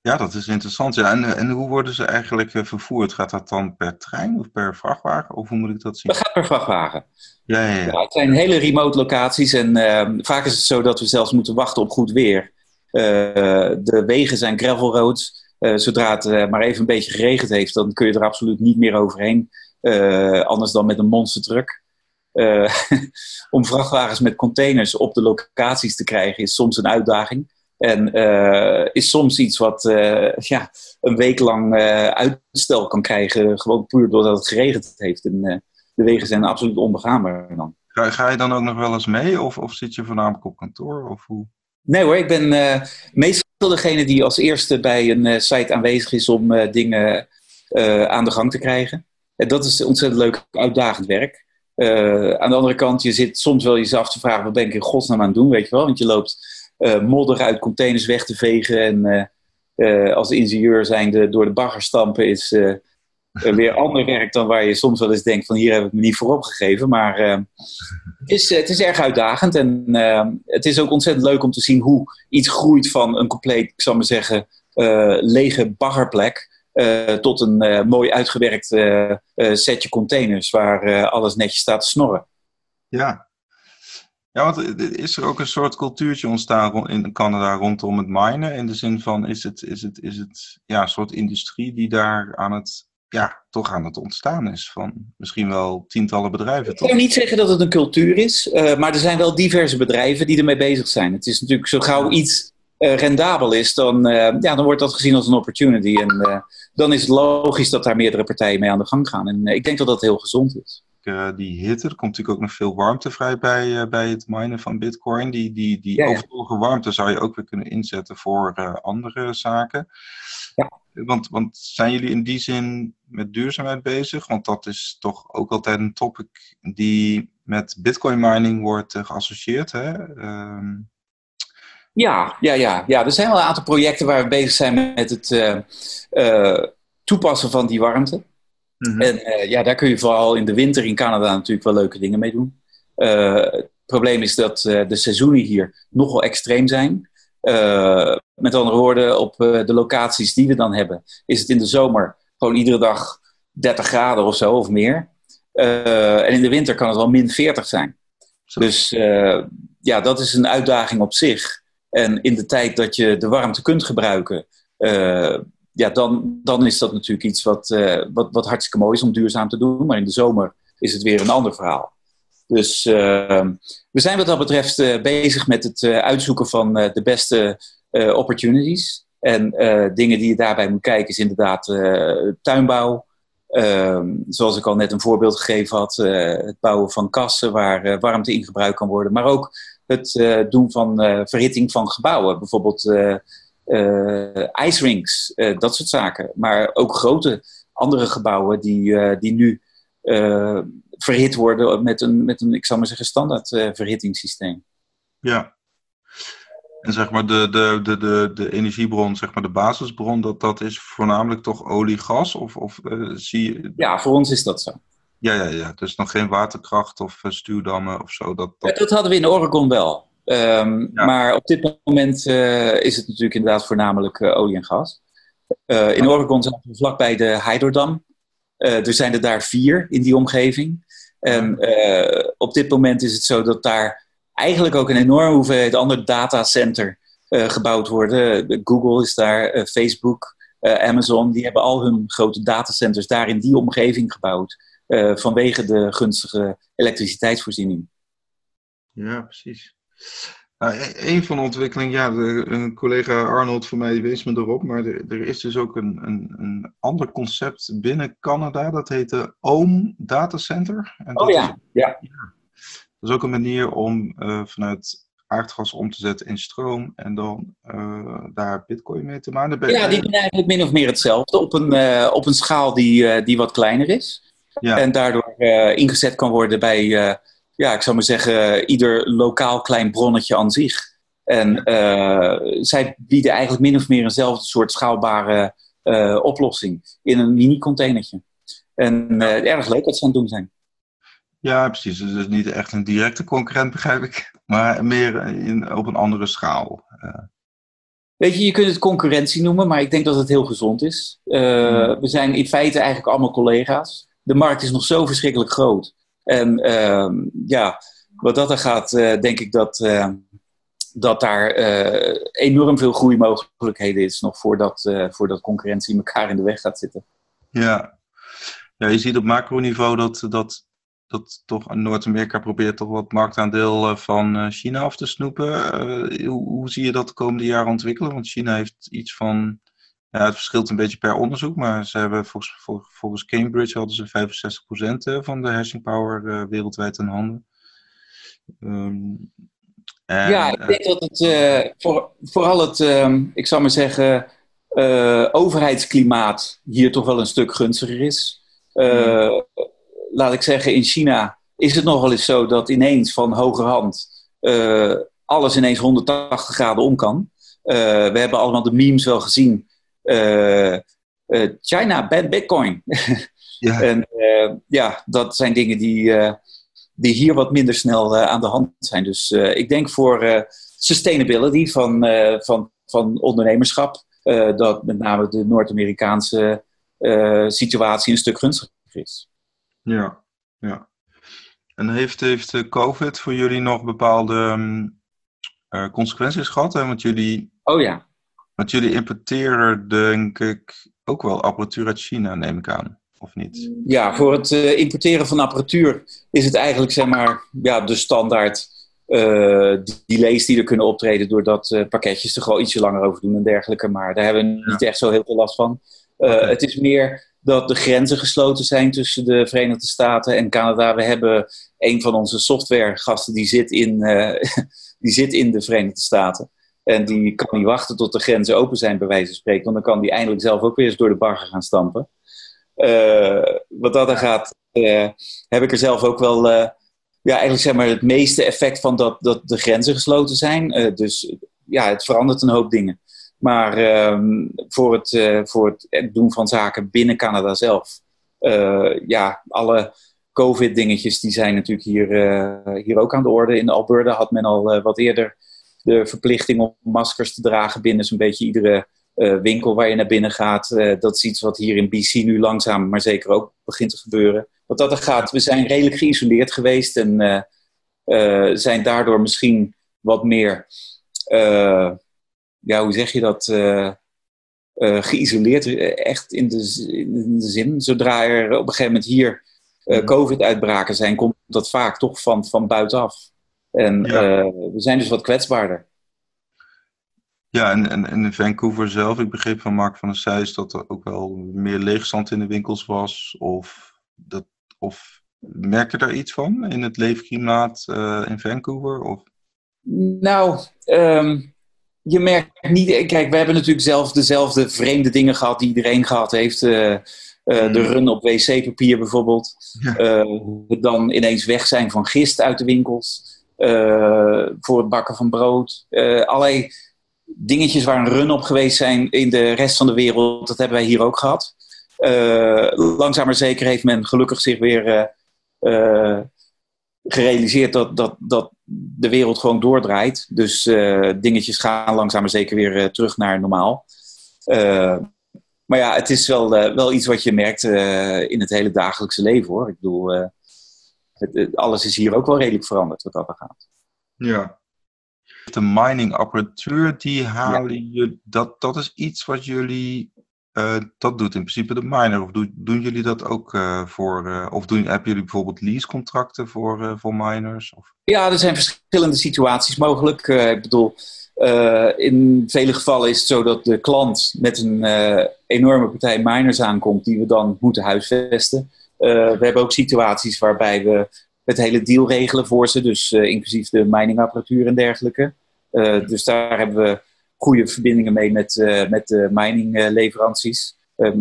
Speaker 1: Ja, dat is interessant. Ja. En, en hoe worden ze eigenlijk eh, vervoerd? Gaat dat dan per trein of per vrachtwagen? Of hoe moet ik dat zien?
Speaker 2: Dat gaat per vrachtwagen. Ja, ja, ja. het zijn hele remote locaties en ehm, vaak is het zo dat we zelfs moeten wachten op goed weer. Uh, de wegen zijn gravelroads. Uh, zodra het maar even een beetje geregend heeft, dan kun je er absoluut niet meer overheen. anders dan met een monstertruck. om vrachtwagens met containers op de locaties te krijgen is soms een uitdaging. En uh, is soms iets wat uh, ja, een week lang uh, uitstel kan krijgen. Gewoon puur doordat het geregend heeft. En de wegen zijn absoluut onbegaanbaar dan.
Speaker 1: Ga, ga, je dan ook nog wel eens mee? Of, of zit je voornamelijk op kantoor? Of hoe?
Speaker 2: Nee hoor, ik ben meestal degene die als eerste bij een site aanwezig is om dingen aan de gang te krijgen. En dat is ontzettend leuk, uitdagend werk. aan de andere kant, je zit soms wel jezelf te vragen: wat ben ik in godsnaam aan het doen? Weet je wel? Want je loopt modder uit containers weg te vegen. En als ingenieur zijnde door de bagger stampen is weer ander werk dan waar je soms wel eens denkt van hier heb ik me niet voor opgegeven. Maar het, is, het is erg uitdagend en het is ook ontzettend leuk om te zien hoe iets groeit van een compleet, ik zal maar zeggen, lege baggerplek. tot een mooi uitgewerkt setje containers waar alles netjes staat te snorren.
Speaker 1: Ja, ja, want is er ook een soort cultuurtje ontstaan in Canada rondom het minen? In de zin van, is het, is het, is het ja, een soort industrie die daar aan het, ja, toch aan het ontstaan is? Van misschien wel tientallen bedrijven.
Speaker 2: Ik kan niet zeggen dat het een cultuur is, uh, maar er zijn wel diverse bedrijven die ermee bezig zijn. Het is natuurlijk zo gauw iets uh, rendabel is, dan, uh, ja, dan wordt dat gezien als een opportunity. En dan is het logisch dat daar meerdere partijen mee aan de gang gaan. En ik denk dat dat heel gezond is.
Speaker 1: Eh, die hitte. Er komt natuurlijk ook nog veel warmte vrij bij, bij het minen van Bitcoin. Die, die, die ja, overtollige warmte zou je ook weer kunnen inzetten voor andere zaken. Ja. Want, want zijn jullie in die zin met duurzaamheid bezig? Want dat is toch ook altijd een topic die met Bitcoin mining wordt geassocieerd. Hè?
Speaker 2: Ehm, ja, ja, ja, ja, er zijn wel een aantal projecten waar we bezig zijn met het toepassen van die warmte. Mhm. En ja, daar kun je vooral in de winter in Canada natuurlijk wel leuke dingen mee doen. Het probleem is dat de seizoenen hier nogal extreem zijn. Met andere woorden, op de locaties die we dan hebben, is het in de zomer gewoon iedere dag 30 graden of zo of meer. en in de winter kan het wel min 40 zijn. Dus ja, dat is een uitdaging op zich. En in de tijd dat je de warmte kunt gebruiken, ja, dan, dan is dat natuurlijk iets wat, uh, wat, wat hartstikke mooi is om duurzaam te doen. Maar in de zomer is het weer een ander verhaal. Dus uh, we zijn wat dat betreft uh, bezig met het uitzoeken van de beste opportunities. En dingen die je daarbij moet kijken is inderdaad tuinbouw. Ehm, zoals ik al net een voorbeeld gegeven had, het bouwen van kassen waar warmte in gebruikt kan worden. Maar ook het doen van verhitting van gebouwen. Bijvoorbeeld ice rinks, uh, dat soort zaken. Maar ook grote andere gebouwen die, die nu verhit worden met een, met een, ik zal maar zeggen, standaard verhittingssysteem.
Speaker 1: Ja. En zeg maar de, de, de, de, de energiebron, zeg maar de basisbron, dat, dat is voornamelijk toch olie, gas? Of, of zie je...
Speaker 2: Ja, voor ons is dat zo.
Speaker 1: Ja, ja, ja. Dus nog geen waterkracht of stuwdammen of zo? Dat,
Speaker 2: dat... Ja, dat hadden we in Oregon wel. Um, Maar op dit moment uh, is het natuurlijk inderdaad voornamelijk uh, olie en gas. Uh, in Oregon zijn we vlakbij de Heiderdam. er zijn er daar vier in die omgeving. En op dit moment is het zo dat daar eigenlijk ook een enorme hoeveelheid ander datacenter gebouwd worden. Google is daar, Facebook, Amazon, die hebben al hun grote datacenters daar in die omgeving gebouwd. vanwege de gunstige elektriciteitsvoorziening.
Speaker 1: Ja, precies. Nou, e-, een van de ontwikkelingen, ja, de, een collega Arnold van mij wees me erop, maar er, er is dus ook een, een, een ander concept binnen Canada, dat heet de OOM Data Center.
Speaker 2: En oh ja,
Speaker 1: is, ja. Dat is ook een manier om uh, vanuit aardgas om te zetten in stroom en dan daar bitcoin mee te maken.
Speaker 2: Ja, die doen eigenlijk min of meer hetzelfde op een, op een schaal die, die wat kleiner is. Ja. En daardoor ingezet kan worden bij, ja, ik zou maar zeggen, ieder lokaal klein bronnetje aan zich. En zij bieden eigenlijk min of meer eenzelfde soort schaalbare oplossing in een mini-containertje. En erg leuk dat ze aan het doen zijn.
Speaker 1: Ja, precies. Dus niet echt een directe concurrent, begrijp ik. Maar meer in, op een andere schaal. Uh.
Speaker 2: Weet je, je kunt het concurrentie noemen, maar ik denk dat het heel gezond is. Uh, We zijn in feite eigenlijk allemaal collega's. De markt is nog zo verschrikkelijk groot. En uh, ja, wat dat er gaat, uh, denk ik dat, dat daar enorm veel groeimogelijkheden is. Nog voordat, voordat concurrentie elkaar in de weg gaat zitten.
Speaker 1: Ja, ja je ziet op macroniveau dat, dat dat toch Noord-Amerika probeert toch wat marktaandeel eh, van eh, China af te snoepen. Eh, hoe, hoe, zie je dat de komende jaren ontwikkelen? Want China heeft iets van, ja, het verschilt een beetje per onderzoek, maar ze hebben volgens, volgens Cambridge hadden ze 65% van de hashing power wereldwijd in handen.
Speaker 2: Ehm, en, ja, ik denk dat het voor, vooral het, ehm, ik zou maar zeggen, overheidsklimaat hier toch wel een stuk gunstiger is. Uh, laat ik zeggen, in China is het nog wel eens zo dat ineens van hogerhand alles ineens 180 graden om kan. We hebben allemaal de memes wel gezien. Uh, China ban Bitcoin. ja. en ja, dat zijn dingen die, die hier wat minder snel aan de hand zijn. Dus ik denk voor sustainability van, van, van ondernemerschap, dat met name de Noord-Amerikaanse situatie een stuk gunstiger is.
Speaker 1: Ja, ja. En heeft, heeft eh, COVID voor jullie nog bepaalde um, consequenties gehad? Hè? Want jullie,
Speaker 2: oh ja.
Speaker 1: Want jullie importeren denk ik ook wel apparatuur uit China, neem ik aan. Of niet?
Speaker 2: Ja, voor het uh, importeren van apparatuur is het eigenlijk zeg maar ja, de standaard uh, delays die er kunnen optreden doordat uh, pakketjes er gewoon ietsje langer over doen en dergelijke. Maar daar hebben we niet echt zo heel veel last van. Okay. Het is meer dat de grenzen gesloten zijn tussen de Verenigde Staten en Canada. We hebben een van onze softwaregasten die zit in, die zit in de Verenigde Staten. En die kan niet wachten tot de grenzen open zijn, bij wijze van spreken. Want dan kan die eindelijk zelf ook weer eens door de bagger gaan stampen. Uh, wat dat er gaat, uh, heb ik er zelf ook wel... ja, eigenlijk zeg maar het meeste effect van dat, dat de grenzen gesloten zijn. dus ja, het verandert een hoop dingen. Maar ehm, voor, het, voor het doen van zaken binnen Canada zelf, ja, alle COVID-dingetjes die zijn natuurlijk hier, hier ook aan de orde. In Alberta had men al wat eerder de verplichting om maskers te dragen binnen zo'n beetje iedere winkel waar je naar binnen gaat. dat is iets wat hier in BC nu langzaam, maar zeker ook begint te gebeuren. Wat dat er gaat, we zijn redelijk geïsoleerd geweest en zijn daardoor misschien wat meer ja, hoe zeg je dat? Geïsoleerd, eh, echt in de, in de, zin. Zodra er op een gegeven moment hier uh, COVID-uitbraken zijn, komt dat vaak toch van, van buitenaf. En we zijn dus wat kwetsbaarder.
Speaker 1: Ja, en, en, en, in Vancouver zelf, ik begreep van Mark van der Seijs dat er ook wel meer leegstand in de winkels was. Of, dat, of merk je daar iets van in het leefklimaat in Vancouver? Of?
Speaker 2: Nou, um, je merkt niet. Kijk, we hebben natuurlijk zelf dezelfde vreemde dingen gehad die iedereen gehad heeft. Uh, uh, de mm. run op wc-papier bijvoorbeeld. Ja. Dan ineens weg zijn van gist uit de winkels. Voor het bakken van brood. allerlei dingetjes waar een run op geweest zijn in de rest van de wereld. Dat hebben wij hier ook gehad. langzaam maar zeker heeft men gelukkig zich weer gerealiseerd dat, dat, dat de wereld gewoon doordraait. Dus dingetjes gaan langzaam maar zeker weer terug naar normaal. Maar ja, het is wel, wel iets wat je merkt in het hele dagelijkse leven hoor. Ik bedoel, het, het, alles is hier ook wel redelijk veranderd wat dat gaat.
Speaker 1: Ja. De mining apparatuur, die halen ja. je, dat, dat is iets wat jullie uh, dat doet in principe de miner. Of doen, doen jullie dat ook uh, voor. Uh, of doen, hebben jullie bijvoorbeeld leasecontracten voor, voor miners? Of?
Speaker 2: Ja, er zijn verschillende situaties mogelijk. ik bedoel, in vele gevallen is het zo dat de klant met een enorme partij miners aankomt, die we dan moeten huisvesten. We hebben ook situaties waarbij we het hele deal regelen voor ze. Dus inclusief de miningapparatuur en dergelijke. dus daar hebben we goede verbindingen mee met, met de miningleveranciers.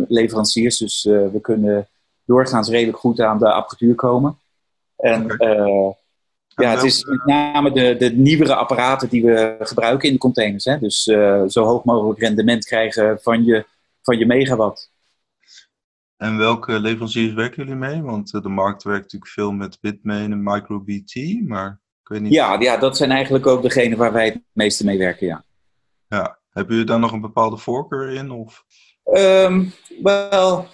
Speaker 2: leveranciers. Dus we kunnen doorgaans redelijk goed aan de apparatuur komen. En ja, het is met name de, de nieuwere apparaten die we gebruiken in de containers. Hè? Dus uh, zo hoog mogelijk rendement krijgen van je, van je megawatt.
Speaker 1: En welke leveranciers werken jullie mee? Want eh, de markt werkt natuurlijk veel met Bitmain en MicroBT, maar ik weet niet.
Speaker 2: Ja, ja, dat zijn eigenlijk ook degene waar wij het meeste mee werken, ja.
Speaker 1: Ja, hebben jullie daar nog een bepaalde voorkeur in? Of?
Speaker 2: Um, wel,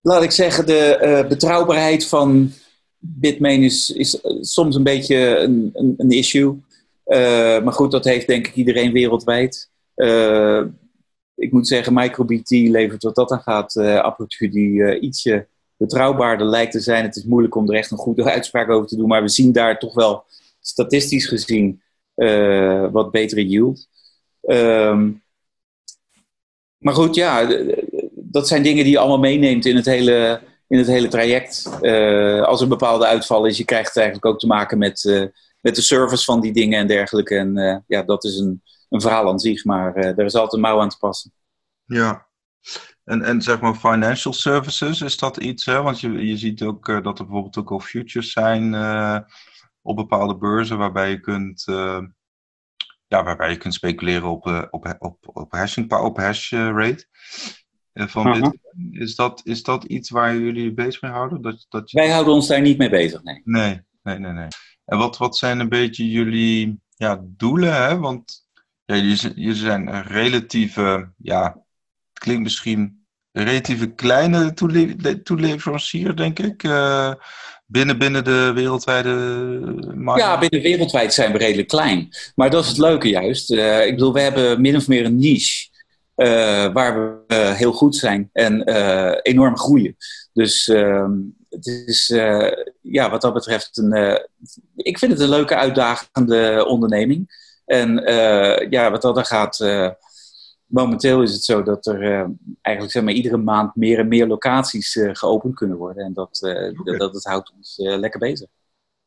Speaker 2: laat ik zeggen, de uh, betrouwbaarheid van Bitmain is, is eh, soms een beetje een, een, een issue. Uh, maar goed, dat heeft denk ik iedereen wereldwijd. Uh, ik moet zeggen, MicroBT levert wat dat aan gaat uh, apparatuur die ietsje betrouwbaarder lijkt te zijn. Het is moeilijk om er echt een goede uitspraak over te doen, maar we zien daar toch wel statistisch gezien wat betere yield. Um, maar goed, ja, dat zijn dingen die je allemaal meeneemt in het hele in het hele traject. Als er bepaalde uitval is, je krijgt eigenlijk ook te maken met, met de service van die dingen en dergelijke. En ja, dat is een, een verhaal aan zich, maar daar is altijd een mouw aan te passen.
Speaker 1: Ja, en, en zeg maar financial services, is dat iets? Hè? Want je, je ziet ook dat er bijvoorbeeld ook al futures zijn op bepaalde beurzen waarbij je kunt ja, waarbij je kunt speculeren op, op, op, op hashing, op hash rate van dit, is, dat, is dat iets waar jullie bezig mee houden? Dat, dat
Speaker 2: je... Wij houden ons daar niet mee bezig, nee.
Speaker 1: Nee, nee, nee. nee. En wat, wat zijn een beetje jullie ja, doelen? Hè? Want ja, jullie, zijn relatieve, ja, het klinkt misschien een relatieve kleine toele toeleverancier, denk ik. Uh, binnen, binnen de wereldwijde
Speaker 2: markt? Ja, binnen wereldwijd zijn we redelijk klein. Maar dat is het leuke juist. Uh, ik bedoel, we hebben min of meer een niche. Uh, waar we heel goed zijn en enorm groeien. Dus ehm, het is ja, wat dat betreft een. ik vind het een leuke, uitdagende onderneming. En ja, wat dat er gaat. momenteel is het zo dat er eigenlijk zeg maar, iedere maand meer en meer locaties geopend kunnen worden. En dat, okay. dat, dat houdt ons lekker bezig.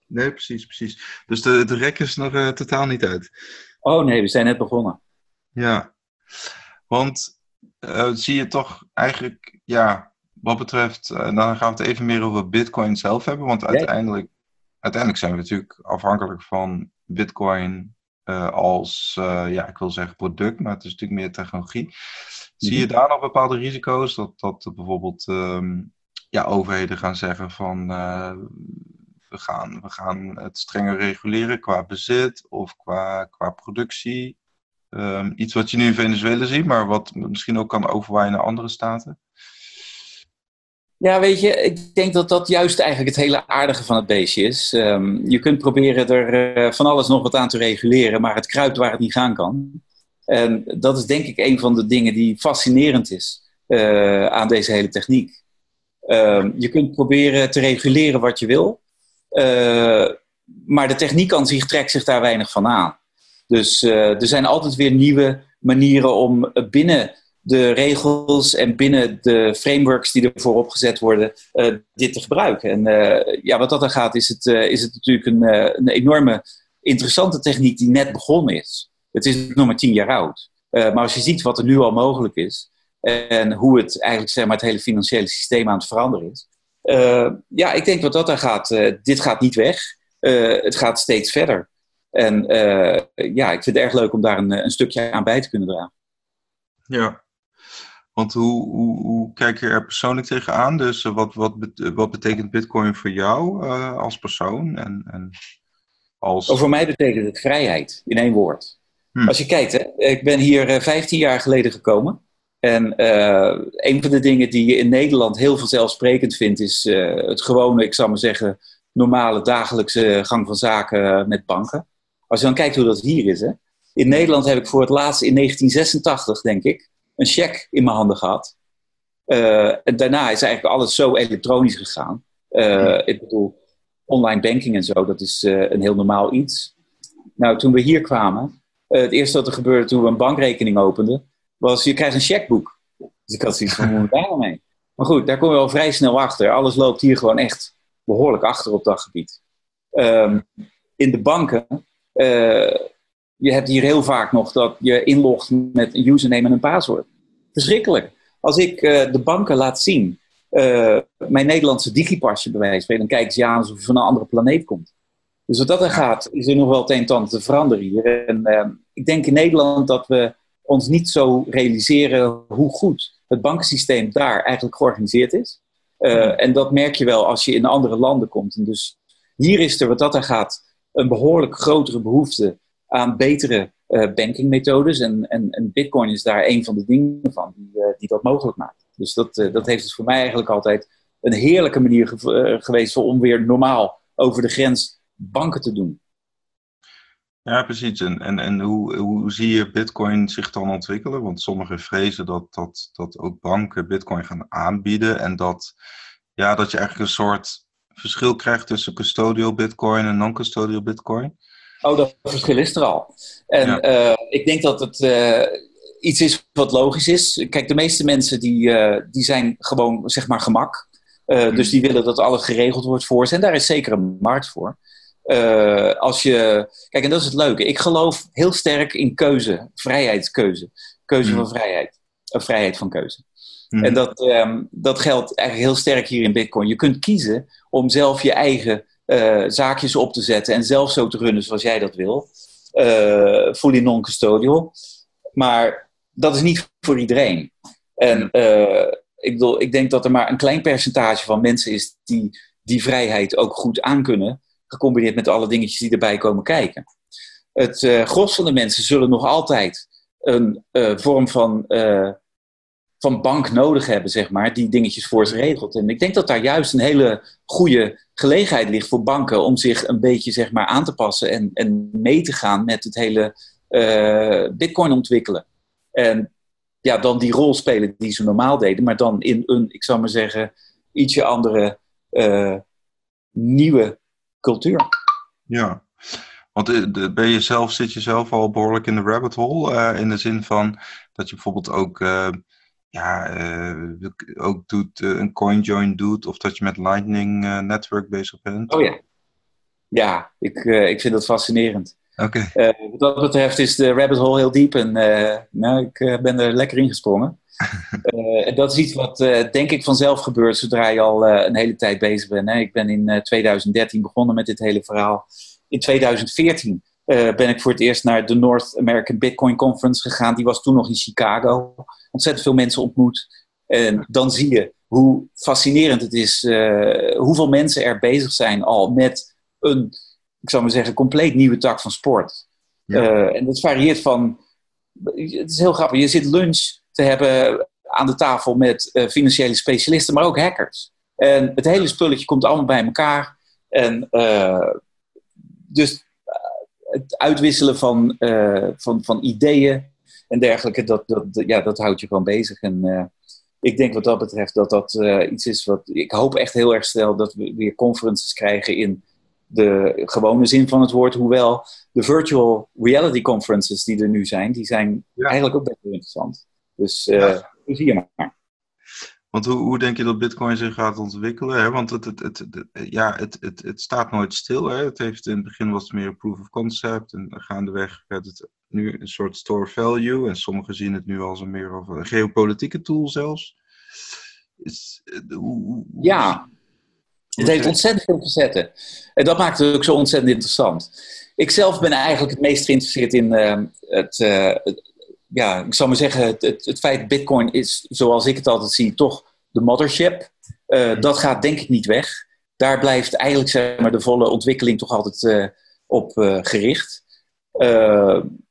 Speaker 1: Nee, precies, precies. Dus de, de rek is nog totaal niet uit.
Speaker 2: Oh nee, we zijn net begonnen.
Speaker 1: Ja, want zie je toch eigenlijk, ja, wat betreft, uh, dan gaan we het even meer over Bitcoin zelf hebben. Want uiteindelijk, uiteindelijk zijn we natuurlijk afhankelijk van Bitcoin als, ja, ik wil zeggen product, maar het is natuurlijk meer technologie. Zie je mhm. daar nog bepaalde risico's? Dat, dat bijvoorbeeld um, ja, overheden gaan zeggen van we, gaan, we gaan het strenger reguleren qua bezit of qua, qua productie. Um, iets wat je nu in Venezuela ziet, maar wat misschien ook kan overwaaien naar andere staten?
Speaker 2: Ja, weet je, ik denk dat dat juist eigenlijk het hele aardige van het beestje is. Um, je kunt proberen er uh, van alles nog wat aan te reguleren, maar het kruipt waar het niet gaan kan. En dat is denk ik een van de dingen die fascinerend is uh, aan deze hele techniek. Um, je kunt proberen te reguleren wat je wil, uh, maar de techniek aan zich trekt zich daar weinig van aan. Dus er zijn altijd weer nieuwe manieren om binnen de regels en binnen de frameworks die ervoor opgezet worden, uh, dit te gebruiken. En uh, ja, wat dat dan gaat, is het, is het natuurlijk een, een, enorme interessante techniek die net begonnen is. Het is nog maar tien jaar oud. maar als je ziet wat er nu al mogelijk is en hoe het eigenlijk zeg maar, het hele financiële systeem aan het veranderen is. ja, ik denk wat dat dan gaat, dit gaat niet weg. het gaat steeds verder. En ja, ik vind het erg leuk om daar een, een, stukje aan bij te kunnen dragen.
Speaker 1: Ja, want hoe, hoe, hoe kijk je er persoonlijk tegenaan? Dus uh, wat, wat, wat betekent Bitcoin voor jou uh, als persoon? En, en als...
Speaker 2: Oh, voor mij betekent het vrijheid, in één woord. Hm. Als je kijkt, hè, ik ben hier 15 jaar geleden gekomen. En een van de dingen die je in Nederland heel vanzelfsprekend vindt, is het gewone, ik zou maar zeggen, normale dagelijkse gang van zaken met banken. Als je dan kijkt hoe dat hier is. Hè? In Nederland heb ik voor het laatst in 1986, denk ik, een cheque in mijn handen gehad. Uh, en daarna is eigenlijk alles zo elektronisch gegaan. Uh, ik bedoel, online banking en zo, dat is uh, een heel normaal iets. Nou, toen we hier kwamen, het eerste wat er gebeurde toen we een bankrekening openden, was je krijgt een checkboek. Dus ik had zoiets van, hoe moet daar nou mee? Maar goed, daar kom je al vrij snel achter. Alles loopt hier gewoon echt behoorlijk achter op dat gebied. Ehm, in de banken, uh, je hebt hier heel vaak nog dat je inlogt met een username en een paswoord. Verschrikkelijk. Als ik uh, de banken laat zien, uh, mijn Nederlandse digipasje bij wijze van dan kijken ze aan alsof je van een andere planeet komt. Dus wat dat er gaat, is er nog wel het een en ander te veranderen hier. En uh, ik denk in Nederland dat we ons niet zo realiseren hoe goed het bankensysteem daar eigenlijk georganiseerd is. Uh, en dat merk je wel als je in andere landen komt. En dus hier is er, wat dat er gaat, een behoorlijk grotere behoefte aan betere uh, bankingmethodes. En, en, en, Bitcoin is daar een van de dingen van die, uh, die dat mogelijk maakt. Dus dat, dat heeft dus voor mij eigenlijk altijd een heerlijke manier ge geweest om weer normaal over de grens banken te doen.
Speaker 1: Ja, precies. En, en, en hoe, hoe zie je Bitcoin zich dan ontwikkelen? Want sommigen vrezen dat, dat, dat ook banken Bitcoin gaan aanbieden en dat, ja, dat je eigenlijk een soort verschil krijgt tussen custodial Bitcoin en non-custodial Bitcoin.
Speaker 2: Oh, dat verschil is er al. En ja. uh, ik denk dat het uh, iets is wat logisch is. Kijk, de meeste mensen die, uh, die zijn gewoon, zeg maar, gemak. Hmm. Dus die willen dat alles geregeld wordt voor ze. En daar is zeker een markt voor. Als je, kijk, en dat is het leuke. Ik geloof heel sterk in keuze, vrijheidskeuze. Keuze mm. van vrijheid. Of vrijheid van keuze. Mm. En dat, um, dat geldt eigenlijk heel sterk hier in Bitcoin. Je kunt kiezen om zelf je eigen uh, zaakjes op te zetten en zelf zo te runnen zoals jij dat wil. Uh, fully non-custodial. Maar dat is niet voor iedereen. En ik, bedoel, ik denk dat er maar een klein percentage van mensen is die die vrijheid ook goed aankunnen gecombineerd met alle dingetjes die erbij komen kijken. Het uh, gros van de mensen zullen nog altijd een vorm van, van bank nodig hebben, zeg maar, die dingetjes voor ze regelt. En ik denk dat daar juist een hele goede gelegenheid ligt voor banken om zich een beetje zeg maar, aan te passen en, en mee te gaan met het hele Bitcoin ontwikkelen. En ja, dan die rol spelen die ze normaal deden, maar dan in een, ik zou maar zeggen, ietsje andere nieuwe cultuur.
Speaker 1: Ja, want eh, ben je zelf, zit je zelf al behoorlijk in de rabbit hole? Uh, in de zin van dat je bijvoorbeeld ook, uh, ja, uh, ook doet, een CoinJoin doet, of dat je met Lightning Network bezig bent?
Speaker 2: Oh ja. Ja, ik, ik vind dat fascinerend.
Speaker 1: Oké. Okay.
Speaker 2: wat dat betreft is de rabbit hole heel diep en nou, ik ben er lekker in gesprongen. uh, dat is iets wat uh, denk ik vanzelf gebeurt zodra je al uh, een hele tijd bezig bent. Hè. Ik ben in 2013 begonnen met dit hele verhaal. In 2014 ben ik voor het eerst naar de North American Bitcoin Conference gegaan. Die was toen nog in Chicago. Ontzettend veel mensen ontmoet. En dan zie je hoe fascinerend het is, hoeveel mensen er bezig zijn al met een, ik zou maar zeggen, compleet nieuwe tak van sport. Ja. en dat varieert van, het is heel grappig, je zit lunch te hebben aan de tafel met financiële specialisten, maar ook hackers. En het hele spulletje komt allemaal bij elkaar. En dus het uitwisselen van, van, van ideeën en dergelijke, dat, dat, ja, dat houdt je gewoon bezig. En ik denk wat dat betreft dat dat iets is wat. Ik hoop echt heel erg snel dat we weer conferences krijgen in de gewone zin van het woord. Hoewel de virtual reality conferences die er nu zijn, die zijn ja. eigenlijk ook best wel interessant. Dus ja. zie je maar.
Speaker 1: Want hoe, hoe denk je dat Bitcoin zich gaat ontwikkelen? Hè? Want het, het, het, het, ja, het, het, het staat nooit stil. Hè? Het heeft, in het begin was het meer een proof of concept. En gaandeweg werd het nu een soort store value. En sommigen zien het nu als een meer of een geopolitieke tool zelfs. Is,
Speaker 2: hoe, hoe, ja, het heeft ontzettend veel facetten. En dat maakt het ook zo ontzettend interessant. Ik zelf ben eigenlijk het meest geïnteresseerd in uh, het, uh, ja, ik zou maar zeggen, het, het, het, feit Bitcoin is, zoals ik het altijd zie, toch de mothership. Uh, dat gaat denk ik niet weg. Daar blijft eigenlijk zeg maar, de volle ontwikkeling toch altijd uh, op uh, gericht.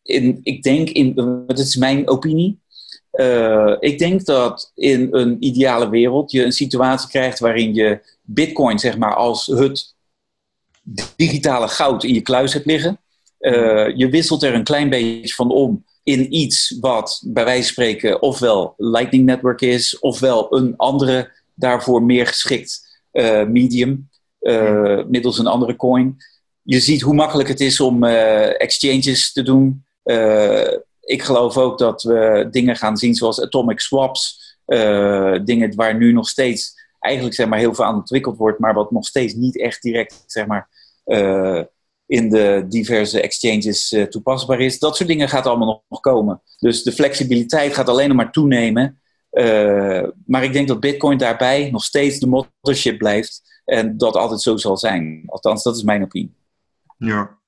Speaker 2: in, ik denk, in, dat is mijn opinie, ik denk dat in een ideale wereld je een situatie krijgt waarin je Bitcoin zeg maar, als het digitale goud in je kluis hebt liggen. je wisselt er een klein beetje van om in iets wat bij wijze van spreken ofwel Lightning Network is, ofwel een andere daarvoor meer geschikt uh, medium, uh, middels een andere coin. Je ziet hoe makkelijk het is om uh, exchanges te doen. ik geloof ook dat we dingen gaan zien zoals atomic swaps, dingen waar nu nog steeds eigenlijk zeg maar, heel veel aan ontwikkeld wordt, maar wat nog steeds niet echt direct zeg maar, in de diverse exchanges toepasbaar is. Dat soort dingen gaat allemaal nog komen. Dus de flexibiliteit gaat alleen nog maar toenemen. maar ik denk dat Bitcoin daarbij nog steeds de mothership blijft en dat altijd zo zal zijn. Althans, dat is mijn opinie.
Speaker 1: Ja.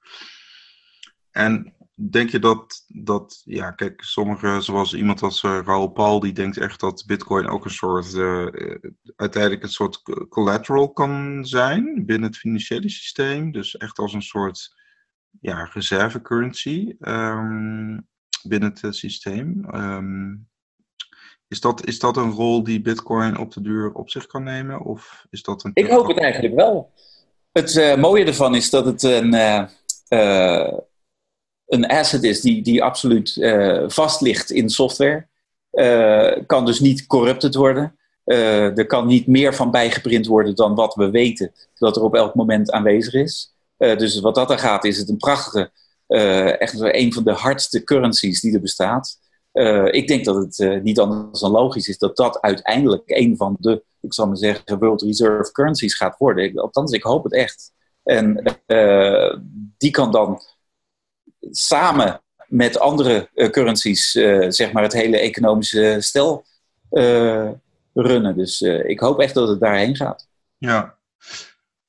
Speaker 1: En denk je dat, dat ja, kijk, sommigen, zoals iemand als uh, Raoul Paul, die denkt echt dat Bitcoin ook een soort, uh, uiteindelijk een soort collateral kan zijn binnen het financiële systeem. Dus echt als een soort ja, reserve currency um, binnen het systeem. Um, is dat, is dat een rol die Bitcoin op de duur op zich kan nemen? Of is dat een.
Speaker 2: Ik hoop het eigenlijk wel. Het mooie ervan is dat het een, uh, een asset is die, die absoluut vast ligt in software. kan dus niet corrupted worden. er kan niet meer van bijgeprint worden dan wat we weten dat er op elk moment aanwezig is. dus wat dat er gaat, is het een prachtige, echt een van de hardste currencies die er bestaat. Uh, ik denk dat het uh, niet anders dan logisch is dat dat uiteindelijk een van de, ik zal maar zeggen, World Reserve currencies gaat worden. Althans, ik hoop het echt. En uh, die kan dan samen met andere currencies, zeg maar, het hele economische stel runnen. Dus ik hoop echt dat het daarheen gaat.
Speaker 1: Ja,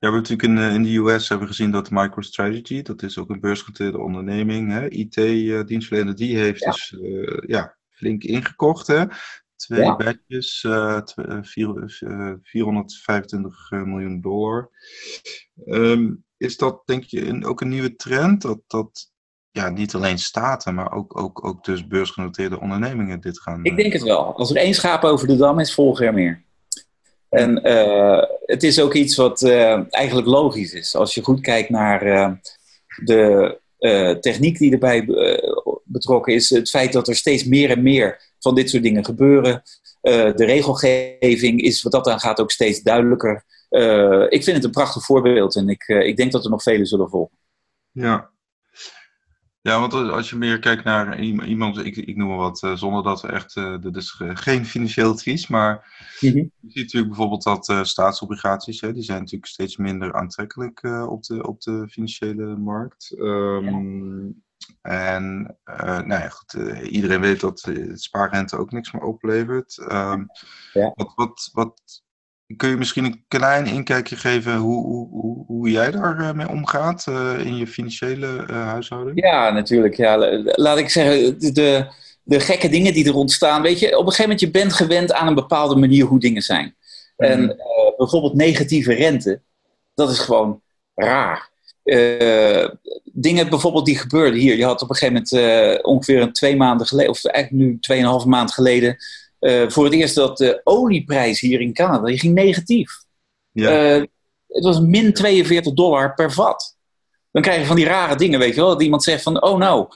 Speaker 1: ja, we hebben natuurlijk in, in de US hebben gezien dat MicroStrategy, dat is ook een beursgenoteerde onderneming, IT-dienstverlener, die heeft ja. dus uh, ja, flink ingekocht. Hè? Twee ja. bedjes, uh, vier, uh, 425 miljoen dollar. Um, is dat denk je een, ook een nieuwe trend? Dat, dat ja, niet alleen staten, maar ook, ook, ook dus beursgenoteerde ondernemingen dit gaan...
Speaker 2: Ik denk het wel. Als er één schaap over de dam is, volgen er meer. En uh, het is ook iets wat uh, eigenlijk logisch is. Als je goed kijkt naar uh, de techniek die erbij betrokken is, het feit dat er steeds meer en meer van dit soort dingen gebeuren. de regelgeving is wat dat aan gaat ook steeds duidelijker. ik vind het een prachtig voorbeeld en ik, ik denk dat er nog vele zullen volgen.
Speaker 1: Ja, ja, want als je meer kijkt naar iemand, ik, ik noem maar wat, uh, zonder dat we echt, uh, dat is geen financieel advies, maar mm -hmm. je ziet natuurlijk bijvoorbeeld dat uh, staatsobligaties, hè, die zijn natuurlijk steeds minder aantrekkelijk op, de, op de financiële markt. Um, ja. En nou ja, goed, iedereen weet dat spaarrente ook niks meer oplevert. Um, ja. wat, wat, wat, Kun je misschien een klein inkijkje geven hoe, hoe, hoe jij daarmee omgaat uh, in je financiële uh, huishouding?
Speaker 2: Ja, natuurlijk. Ja. Laat ik zeggen, de, de gekke dingen die er ontstaan. Weet je, op een gegeven moment je bent gewend aan een bepaalde manier hoe dingen zijn. Mm. En bijvoorbeeld negatieve rente, dat is gewoon raar. dingen bijvoorbeeld die gebeurden hier. Je had op een gegeven moment ongeveer een twee maanden geleden, of eigenlijk nu tweeënhalve maand geleden uh, voor het eerst dat de olieprijs hier in Canada die ging negatief. Ja. Uh, het was min 42 dollar per vat. Dan krijg je van die rare dingen, weet je wel. Dat iemand zegt van, oh no,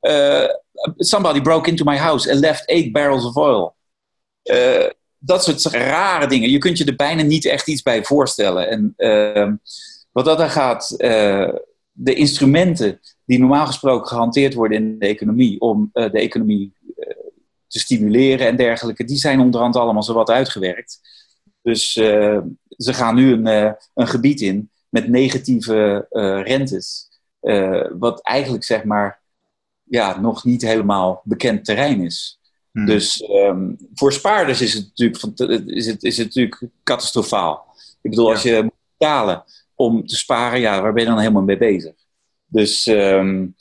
Speaker 2: uh, somebody broke into my house and left 8 barrels of oil. dat soort rare dingen. Je kunt je er bijna niet echt iets bij voorstellen. En ehm, wat dat dan gaat, de instrumenten die normaal gesproken gehanteerd worden in de economie om de economie te stimuleren en dergelijke, die zijn onderhand allemaal zo wat uitgewerkt. Dus uh, ze gaan nu een, uh, een gebied in met negatieve uh, rentes. wat eigenlijk zeg maar ja, nog niet helemaal bekend terrein is. Hmm. Dus um, voor spaarders is het natuurlijk, is het, is het natuurlijk catastrofaal. Ik bedoel, ja. als je moet betalen om te sparen, ja, waar ben je dan helemaal mee bezig? Dus um,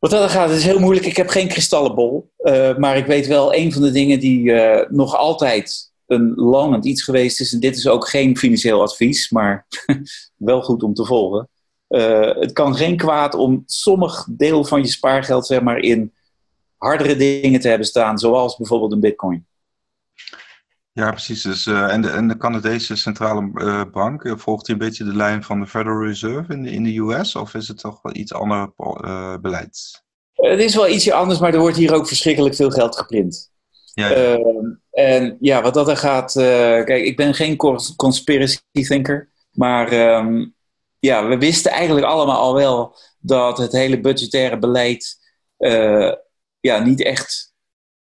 Speaker 2: wat dat gaat, is heel moeilijk. Ik heb geen kristallenbol. Uh, maar ik weet wel, een van de dingen die uh, nog altijd een lonend iets geweest is. En dit is ook geen financieel advies, maar wel goed om te volgen. Uh, het kan geen kwaad om sommig deel van je spaargeld zeg maar, in hardere dingen te hebben staan. Zoals bijvoorbeeld een bitcoin.
Speaker 1: Ja, precies. Dus, uh, en, de, en de Canadese centrale uh, bank, uh, volgt hij een beetje de lijn van de Federal Reserve in de, in de US? Of is het toch wel iets ander beleid?
Speaker 2: Het is wel ietsje anders, maar er wordt hier ook verschrikkelijk veel geld geprint. Ja, ja. Ehm, en ja, wat dat er gaat... kijk, ik ben geen conspiracy thinker. Maar um, ja, we wisten eigenlijk allemaal al wel... dat het hele budgettaire beleid... ja, niet echt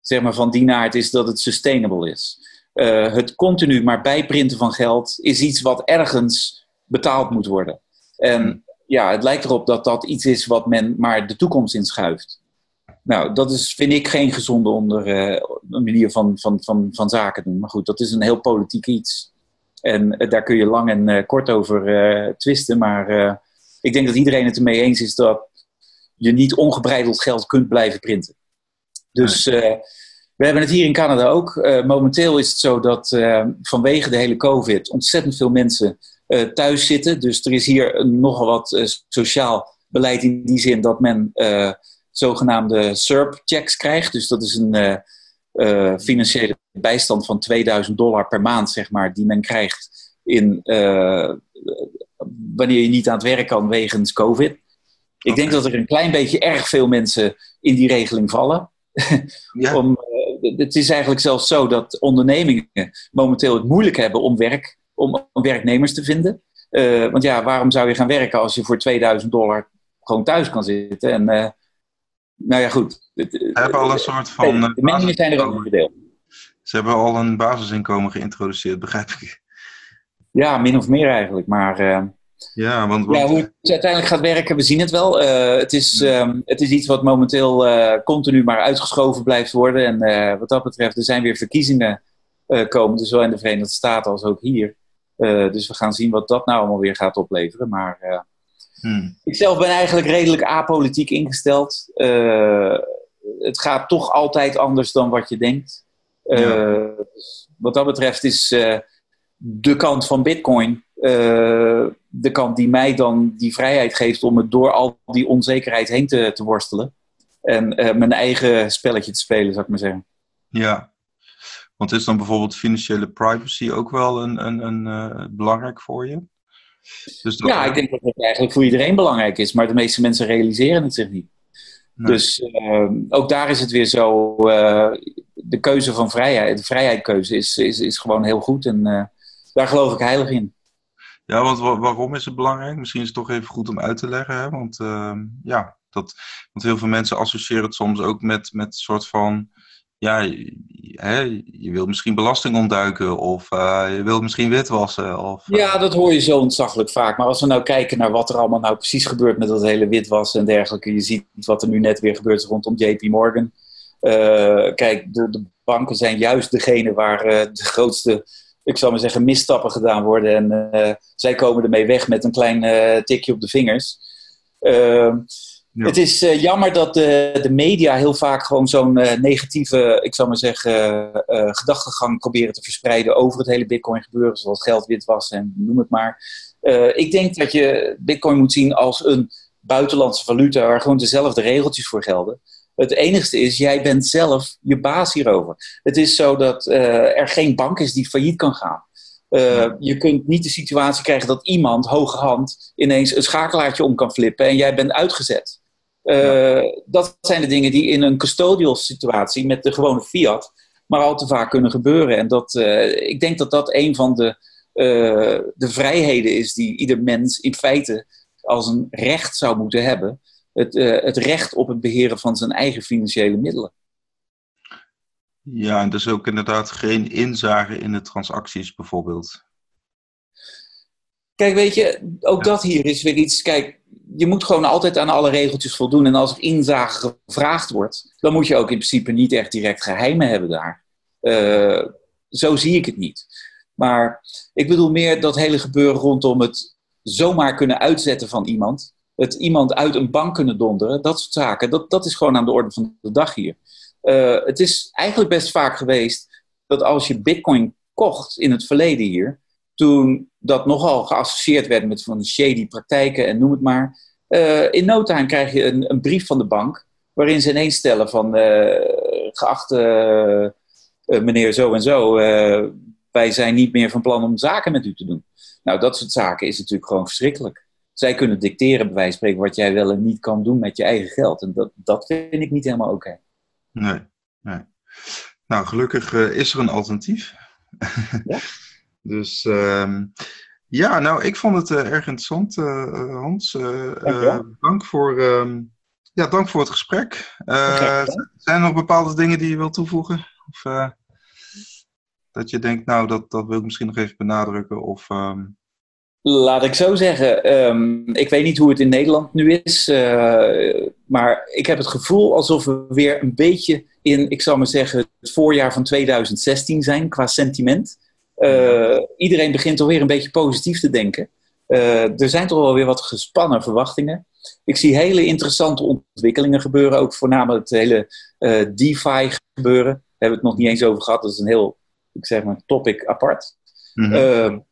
Speaker 2: zeg maar, van die naart is dat het sustainable is. Het continu maar bijprinten van geld is iets wat ergens betaald moet worden. En ja, het lijkt erop dat dat iets is wat men maar de toekomst inschuift. Nou, dat is, vind ik geen gezonde onder, uh, manier van, van, van, van zaken doen. Maar goed, dat is een heel politiek iets. En uh, daar kun je lang en uh, kort over twisten. Maar ik denk dat iedereen het ermee eens is dat je niet ongebreideld geld kunt blijven printen. Dus we hebben het hier in Canada ook. momenteel is het zo dat vanwege de hele COVID ontzettend veel mensen thuis zitten. Dus er is hier nogal wat sociaal beleid in die zin dat men zogenaamde SERP-checks krijgt. Dus dat is een financiële bijstand van 2000 dollar per maand, zeg maar, die men krijgt in, wanneer je niet aan het werk kan wegens COVID. Ik denk dat er een klein beetje erg veel mensen in die regeling vallen. Ja. om, het is eigenlijk zelfs zo dat ondernemingen momenteel het moeilijk hebben om, werk, om, om werknemers te vinden. want ja, waarom zou je gaan werken als je voor 2000 dollar gewoon thuis kan zitten en nou ja, goed.
Speaker 1: Ze hebben al een soort van.
Speaker 2: De eh, meningen zijn er ook verdeeld.
Speaker 1: Ze hebben al een basisinkomen geïntroduceerd, begrijp ik.
Speaker 2: Ja, min of meer eigenlijk. Maar
Speaker 1: ja, want,
Speaker 2: ja, hoe het uiteindelijk gaat werken, we zien het wel. Uh, het, is, um, het is iets wat momenteel uh, continu maar uitgeschoven blijft worden. En wat dat betreft, er zijn weer verkiezingen komen, dus zowel in de Verenigde Staten als ook hier. dus we gaan zien wat dat nou allemaal weer gaat opleveren. Maar Hmm. Ik zelf ben eigenlijk redelijk apolitiek ingesteld. Het gaat toch altijd anders dan wat je denkt. Uh, Wat dat betreft is de kant van Bitcoin de kant die mij dan die vrijheid geeft om het door al die onzekerheid heen te, te worstelen. En mijn eigen spelletje te spelen, zou ik maar zeggen.
Speaker 1: Ja, want is dan bijvoorbeeld financiële privacy ook wel een, een, een belangrijk voor je?
Speaker 2: Dus ja, ik denk dat het eigenlijk voor iedereen belangrijk is, maar de meeste mensen realiseren het zich niet. Dus ook daar is het weer zo, de keuze van vrijheid, de vrijheidkeuze is, is, is gewoon heel goed en daar geloof ik heilig in.
Speaker 1: Ja, want waarom is het belangrijk? Misschien is het toch even goed om uit te leggen, hè? want ehm, ja, dat, want heel veel mensen associëren het soms ook met, met een soort van ja, hè, je wil misschien belasting ontduiken of uh, je wil misschien witwassen. Of,
Speaker 2: uh... Ja, dat hoor je zo ontzaglijk vaak. Maar als we nou kijken naar wat er allemaal nou precies gebeurt met dat hele witwassen en dergelijke. Je ziet wat er nu net weer gebeurt rondom JP Morgan. Uh, kijk, de, de, banken zijn juist degene waar de grootste, ik zal maar zeggen, misstappen gedaan worden. En zij komen ermee weg met een klein tikje op de vingers. Ehm, het is uh, jammer dat de, de, media heel vaak gewoon zo'n negatieve, ik zou maar zeggen, gedachtegang proberen te verspreiden over het hele Bitcoin gebeuren, zoals geld witwassen en noem het maar. ik denk dat je Bitcoin moet zien als een buitenlandse valuta waar gewoon dezelfde regeltjes voor gelden. Het enigste is, jij bent zelf je baas hierover. Het is zo dat er geen bank is die failliet kan gaan. Uh, je kunt niet de situatie krijgen dat iemand, hoge hand, ineens een schakelaartje om kan flippen en jij bent uitgezet. Uh, dat zijn de dingen die in een custodial situatie met de gewone fiat maar al te vaak kunnen gebeuren. En dat, uh, ik denk dat dat een van de, de vrijheden is die ieder mens in feite als een recht zou moeten hebben. Het, het recht op het beheren van zijn eigen financiële middelen.
Speaker 1: Ja, en dus ook inderdaad geen inzage in de transacties bijvoorbeeld.
Speaker 2: Kijk, weet je, ook dat hier is weer iets. Kijk, je moet gewoon altijd aan alle regeltjes voldoen. En als er inzage gevraagd wordt, dan moet je ook in principe niet echt direct geheimen hebben daar. Uh, zo zie ik het niet. Maar ik bedoel meer dat hele gebeuren rondom het zomaar kunnen uitzetten van iemand. Het iemand uit een bank kunnen donderen, dat soort zaken. Dat, dat is gewoon aan de orde van de dag hier. Uh, het is eigenlijk best vaak geweest dat als je bitcoin kocht in het verleden hier, toen dat nogal geassocieerd werd met van shady praktijken en noem het maar. Uh, in no time krijg je een, een, brief van de bank waarin ze ineens stellen van uh, geachte meneer zo en zo, wij zijn niet meer van plan om zaken met u te doen. Nou, dat soort zaken is natuurlijk gewoon verschrikkelijk. Zij kunnen dicteren, bij wijze van spreken, wat jij wel en niet kan doen met je eigen geld. En dat, dat vind ik niet helemaal oké.
Speaker 1: Nee, nee. Nou, gelukkig is er een alternatief. Ja? Dus um, ja, nou, ik vond het uh, erg interessant, uh, Hans. Dank, dank, voor, um, ja, dank voor het gesprek. zijn er nog bepaalde dingen die je wilt toevoegen? Of, Dat je denkt, nou, dat, dat wil ik misschien nog even benadrukken? Of, ehm,
Speaker 2: Laat ik zo zeggen, ehm, ik weet niet hoe het in Nederland nu is, uh, maar ik heb het gevoel alsof we weer een beetje in, ik zal maar zeggen, het voorjaar van 2016 zijn qua sentiment. Uh, iedereen begint alweer een beetje positief te denken. Uh, er zijn toch wel weer wat gespannen verwachtingen. Ik zie hele interessante ontwikkelingen gebeuren, ook voornamelijk het hele DeFi gebeuren. Daar hebben we het nog niet eens over gehad, dat is een heel, ik zeg maar, topic apart. Mm -hmm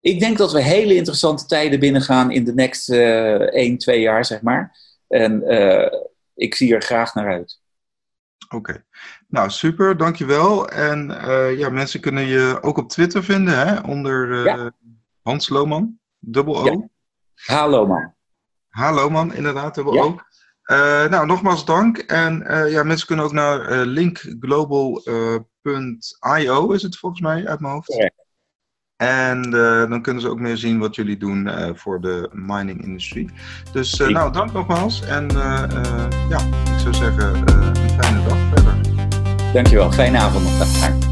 Speaker 2: ik denk dat we hele interessante tijden binnengaan in de next uh, 1, 2 jaar, zeg maar. En uh, ik zie er graag naar uit.
Speaker 1: Oké. Nou, super, dankjewel. En uh, ja, mensen kunnen je ook op Twitter vinden, hè? Onder ja. Hans Lohman, dubbel O. Ja.
Speaker 2: Hallo man.
Speaker 1: Hallo man, inderdaad, dubbel ja. O. Uh, nou, nogmaals dank. En ja, mensen kunnen ook naar linkglobal.io, is het volgens mij uit mijn hoofd. Correct. En uh, dan kunnen ze ook meer zien wat jullie doen uh, voor de mining-industrie. Dus uh, nou, dank nogmaals. En ja, ik zou zeggen, een fijne dag verder.
Speaker 2: Dankjewel, fijne avond nog.